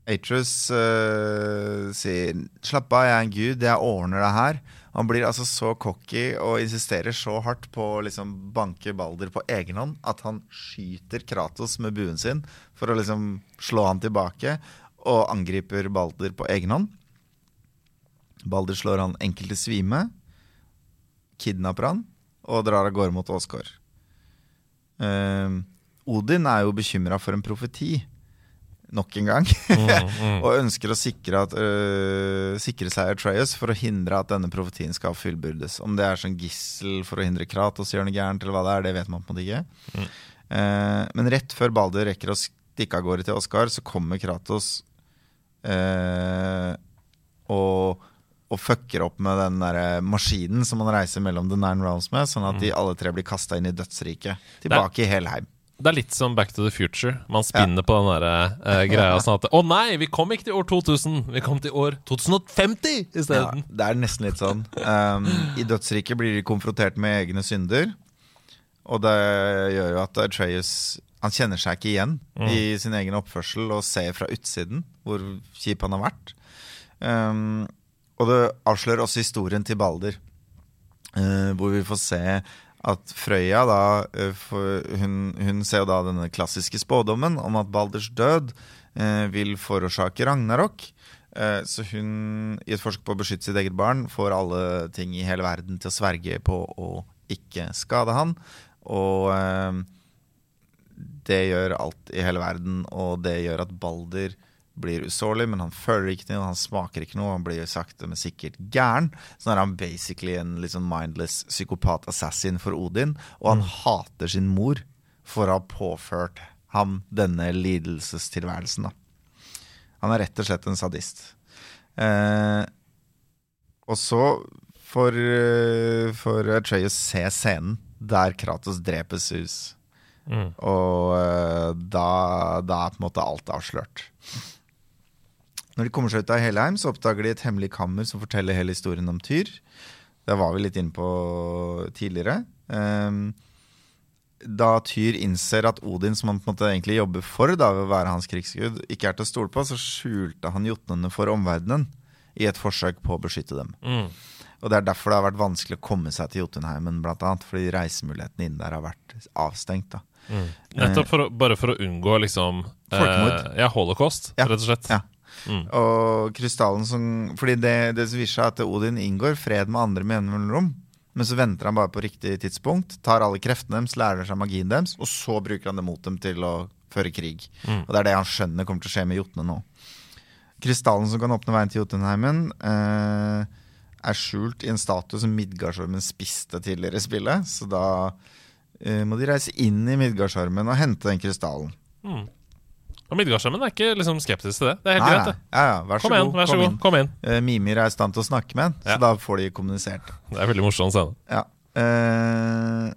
Atrus uh, sier 'slapp av, jeg er en gud, jeg ordner det her'. Han blir altså så cocky og insisterer så hardt på å liksom banke Balder på egen hånd at han skyter Kratos med buen sin for å liksom slå han tilbake, og angriper Balder på egen hånd. Balder slår han enkelt til svime, kidnapper han og drar av gårde mot Åsgård. Eh, Odin er jo bekymra for en profeti, nok en gang. Mm, og ønsker å sikre, at, øh, sikre seg Atreus for å hindre at denne profetien skal fullbyrdes. Om det er som gissel for å hindre Kratos gjør noe gærent, eller hva det er, det vet man på en måte ikke. Eh, men rett før Balder rekker å stikke av gårde til Oskar, så kommer Kratos uh, og, og fucker opp med den der maskinen som han reiser mellom The Nine Realms med, sånn at de alle tre blir kasta inn i dødsriket. Tilbake i Helheim. Det er litt som Back to the Future. Man spinner på den der, uh, greia sånn at Å nei, vi kom ikke til år 2000! Vi kom til år 2050 Ja, det er nesten litt sånn. Um, I dødsriket blir de konfrontert med egne synder. Og det gjør jo at Atreus Han kjenner seg ikke igjen i sin egen oppførsel og ser fra utsiden hvor kjip han har vært. Um, og det avslører også historien til Balder, uh, hvor vi får se at Frøya da eh, hun, hun ser jo da denne klassiske spådommen om at Balders død eh, vil forårsake ragnarok. Eh, så hun, i et forsøk på å beskytte sitt eget barn, får alle ting i hele verden til å sverge på å ikke skade han. Og eh, det gjør alt i hele verden, og det gjør at Balder blir usårlig, men han føler ikke noe, han smaker ikke noe, han blir sakte, men sikkert gæren. Så nå er han basically en sånn mindless psykopat-assassin for Odin, og han hater sin mor for å ha påført ham denne lidelsestilværelsen. Da. Han er rett og slett en sadist. Eh, og så får, eh, får Atreus se scenen der Kratos dreper Zeus. Mm. Og eh, da, da er på en måte alt avslørt. Når de kommer seg ut av Helheim, så oppdager de et hemmelig kammer som forteller hele historien om Tyr. Det var vi litt inne på tidligere. Ehm, da Tyr innser at Odin, som han på en måte egentlig jobber for, da, ved å være hans krigsgud, ikke er til å stole på, så skjulte han jotnene for omverdenen i et forsøk på å beskytte dem. Mm. Og det er derfor det har vært vanskelig å komme seg til Jotunheimen, blant annet. Fordi reisemulighetene inn der har vært avstengt. da. Nettopp for å, bare for å unngå liksom Folkemord. Eh, ja, holocaust, Ja. rett og slett. Ja. Mm. Og krystallen som Fordi det, det viser seg at Odin inngår fred med andre med mellomrom. Men så venter han bare på riktig tidspunkt, tar alle kreftene deres, lærer seg magien deres, og så bruker han det mot dem til å føre krig. Mm. Og det er det han skjønner kommer til å skje med jotene nå. Krystallen som kan åpne veien til Jotunheimen, eh, er skjult i en statue som Midgardsormen spiste tidligere i spillet. Så da eh, må de reise inn i Midgardsormen og hente den krystallen. Mm. Og Midgardskjermen er ikke liksom skeptisk til det. Det er helt Nei, greit, det. Ja, ja, vær så Kom igjen, god. vær så kom god. Kom inn. Uh, Mimir er i stand til å snakke med en, Ja. så da får de kommunisert. Det er veldig morsom scene. Ja. Uh,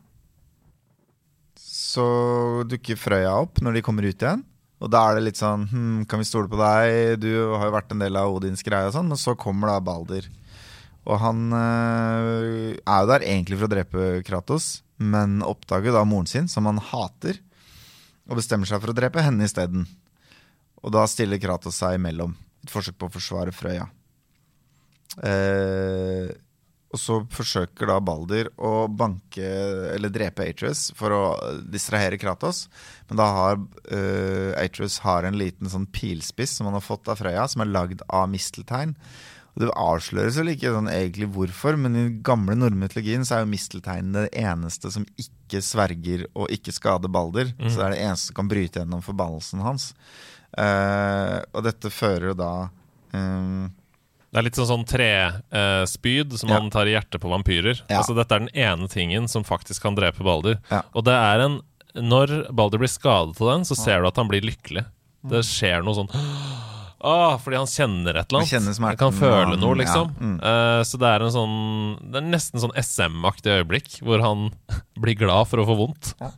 så dukker Frøya opp når de kommer ut igjen. Og da er det litt sånn hm, Kan vi stole på deg? Du har jo vært en del av Odins greie og sånn. Men så kommer da Balder. Og han eh, er jo der egentlig for å drepe Kratos, men oppdager da moren sin, som han hater, og bestemmer seg for å drepe henne isteden. Og da stiller Kratos seg imellom. Et forsøk på å forsvare Frøya. Eh, og så forsøker da Balder å banke eller drepe Atreus for å distrahere Kratos. Men da har uh, Atreus har en liten sånn pilspiss som han har fått av Frøya, som er lagd av misteltein. Og Det avsløres vel ikke sånn egentlig hvorfor, men i den gamle nordmytologien så er jo mistelteinen det eneste som ikke sverger og ikke skader Balder. Så det er det eneste som kan bryte gjennom forbannelsen hans. Eh, og dette fører jo da um, Det er litt sånn, sånn trespyd som Ja. man tar i hjertet på vampyrer. Ja. Altså Dette er den ene tingen som faktisk kan drepe Balder. Ja. Og det er en Når Balder blir skadet av den, så ser du at han blir lykkelig. Det skjer noe sånn Åh, fordi han kjenner et eller annet. Han kan føle noe, liksom. mm. Eh, så det er en sånn Det er nesten sånn SM-aktig øyeblikk, hvor han blir glad for å få vondt. Ja.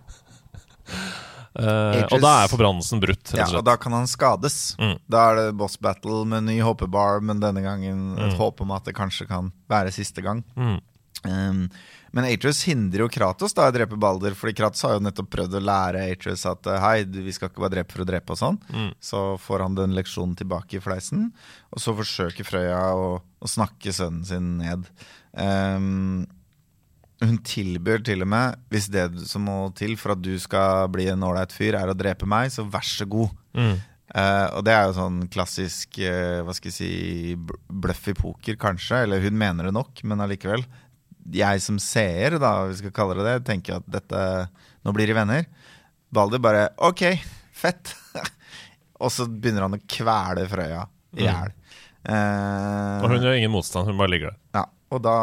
Ages- og da er forbannelsen brutt, Ja, og da kan han skades. Mm. Da er det boss battle med ny hoppebar, men denne gangen et Mm. håp om at det kanskje kan være siste gang. Mm. Um, men Atreus hindrer jo Kratos da å drepe Balder, fordi Kratos har jo nettopp prøvd å lære Atreus at eh, hei, vi skal ikke bare drepe for å drepe og sånn. Mm. Så får han den leksjonen tilbake i fleisen, og så forsøker Frøya å, å snakke sønnen sin ned. Um, hun tilbyr til og med, hvis det som må til for at du skal bli en ålreit fyr, er å drepe meg, så vær så god. Mm. Uh, og det er jo sånn klassisk uh, hva skal jeg si, bl- bløff i poker, kanskje. Eller hun mener det nok, men allikevel. Jeg som seer, da, vi skal kalle det det, tenker at dette Nå blir de venner. Balder bare OK, fett. og så begynner han å kvele Frøya i hjel. Eh, Og hun gjør ingen motstand, hun bare ligger der. ja, og da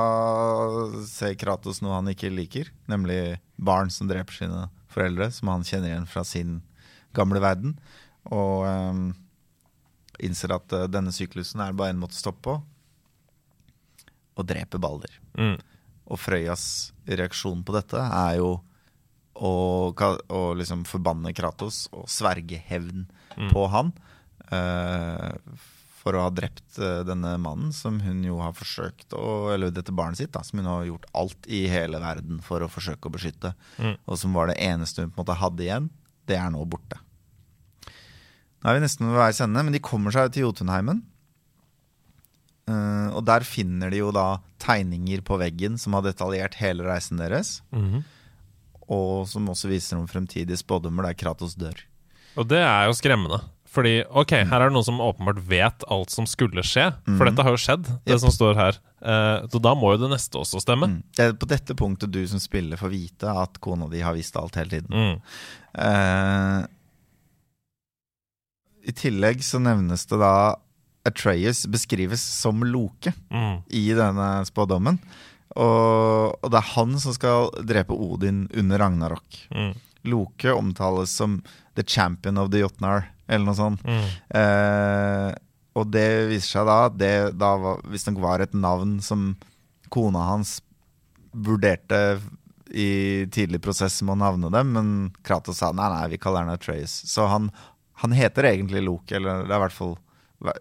ser Kratos noe han ikke liker, nemlig barn som dreper sine foreldre, som han kjenner igjen fra sin gamle verden. Og um, innser at uh, denne syklusen er bare en måte å stoppe på. Og drepe Balder. Mm. Og Frøyas reaksjon på dette er jo å, å liksom forbanne Kratos og sverge hevn på han. eh, for å ha drept eh, denne mannen, som hun jo har forsøkt å Eller dette barnet sitt, da, som hun har gjort alt i hele verden for å forsøke å beskytte. Mm. Og som var det eneste hun på en måte hadde igjen. Det er nå borte. Nå er vi nesten ved veis ende, men de kommer seg til Jotunheimen. Eh, og der finner de jo da tegninger på veggen som har detaljert hele reisen deres. Mhm. Og som også viser om fremtidige spådommer der Kratos dør. Og det er jo skremmende. Fordi ok, Mm. her er det noen som åpenbart vet alt som skulle skje. For dette har jo skjedd, det yep. som står her. Eh, så da må jo det neste også stemme. Mm. Det er på dette punktet du som spiller får vite at kona di har visst alt hele tiden. Mm. Uh, I tillegg så nevnes det da Atreus beskrives som Loke Mm. i denne spådommen. Og, og det er han som skal drepe Odin under Ragnarok. Mm. Loke omtales som the champion of the Jotnar, eller noe sånt. Mm. Eh, og det viser seg da at det da var, visstnok var et navn som kona hans vurderte i tidlig prosess med å navne dem, men Kratos sa nei, nei, vi kaller henne Trace. Så han, han heter egentlig Loke, eller det er i hvert fall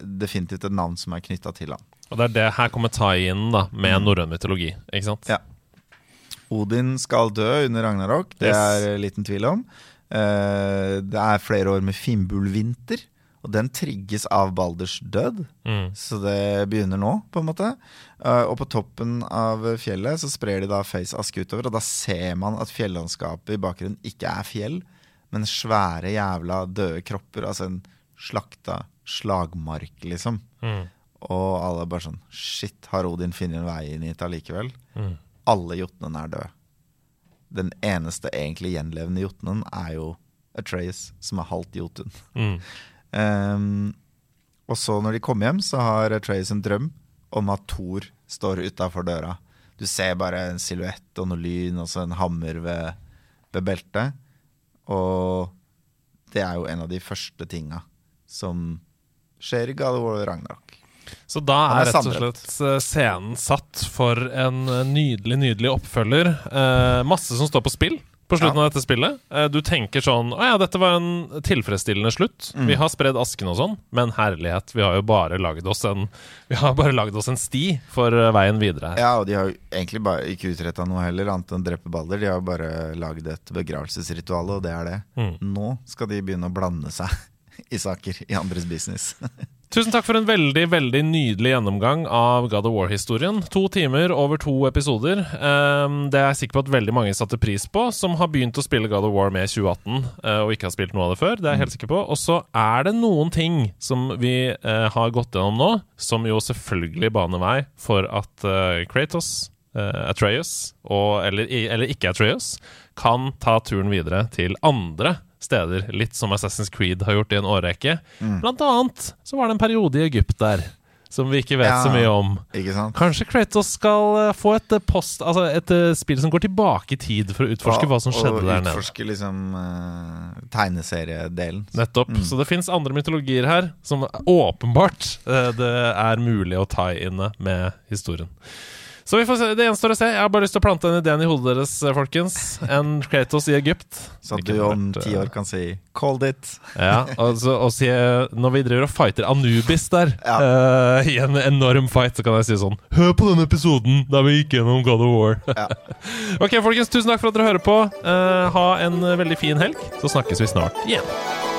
definitivt et navn som er knytta til han. Og det er det her kommer tie-in da med norrøn mytologi, ikke sant? Mm. Ja. Odin skal dø under Ragnarok, det Yes. er liten tvil om. Eh, det er flere år med fimbulvinter, Og den trigges av Balders død. Mm. Så det begynner nå, på en måte. Uh, og på toppen av fjellet så sprer de da face aske utover, og da ser man at fjellandskapet i bakgrunnen ikke er fjell, men svære jævla døde kropper. Altså en slakta slagmark, liksom. Mm. Og alle bare sånn Shit, har Odin funnet en vei inn hit allikevel? Mm. Alle jotnene er døde. Den eneste egentlig gjenlevende jotnen er jo Atreas, som er halvt jotun. Mm. Um, og så når de kommer hjem, så har Atreas en drøm om at Thor står utafor døra. Du ser bare en silhuett og noe lyn og så en hammer ved, ved beltet. Og det er jo en av de første tinga som skjer i God of War Ragnarok. Så da er er rett og slett eh, scenen satt for en eh, nydelig, nydelig oppfølger. Eh, masse som står på spill på slutten Ja. av dette spillet. Eh, du tenker sånn Å ja, dette var en tilfredsstillende slutt. Mm. Vi har spredd asken og sånn, men herlighet, vi har jo bare lagd oss en Vi har bare lagd oss en sti for eh, veien videre her. Ja, og de har jo egentlig bare ikke utretta noe heller, annet enn drepe baller. De har jo bare lagd et begravelsesritual, og det er det. Mm. Nå skal de begynne å blande seg i saker i andres business. Tusen takk for en veldig veldig nydelig gjennomgang av God of War-historien. To timer over to episoder. Ehm, det er jeg sikker på at veldig mange satte pris på, som har begynt å spille God of War med 2018 eh, og ikke har spilt noe av det før. Det er jeg helt sikker på. Og så er det noen ting som vi eh, har gått gjennom nå, som jo selvfølgelig baner vei for at eh, Kratos, Atreus, og, eller, eller ikke Atreus, kan ta turen videre til andre steder, litt som Assassin's Creed har gjort i en årrekke. Blant annet så var det en periode i Egypt der som vi ikke vet Ja. så mye om. Kanskje Kratos skal eh, få et eh, post Altså et eh, spill som går tilbake i tid for å utforske hva som skjedde der nede. Og utforske liksom uh, tegneseriedelen. Nettopp. Så det fins andre mytologier her som åpenbart uh, det er mulig å ta inne med historien. Så vi får se, det gjenstår å se. Jeg har bare lyst til å plante den ideen i hodet deres, eh, folkens. En Kratos i Egypt. Så at du om ti eh, år kan si 'called it'. Ja, og, så, og si, når vi driver og fighter Anubis der, Ja. uh, i en enorm fight, så kan jeg si sånn Hør på denne episoden der vi gikk gjennom God of War. Ja. ok, folkens, tusen takk for at dere hører på. Uh, ha en veldig fin helg, så snakkes vi snart igjen.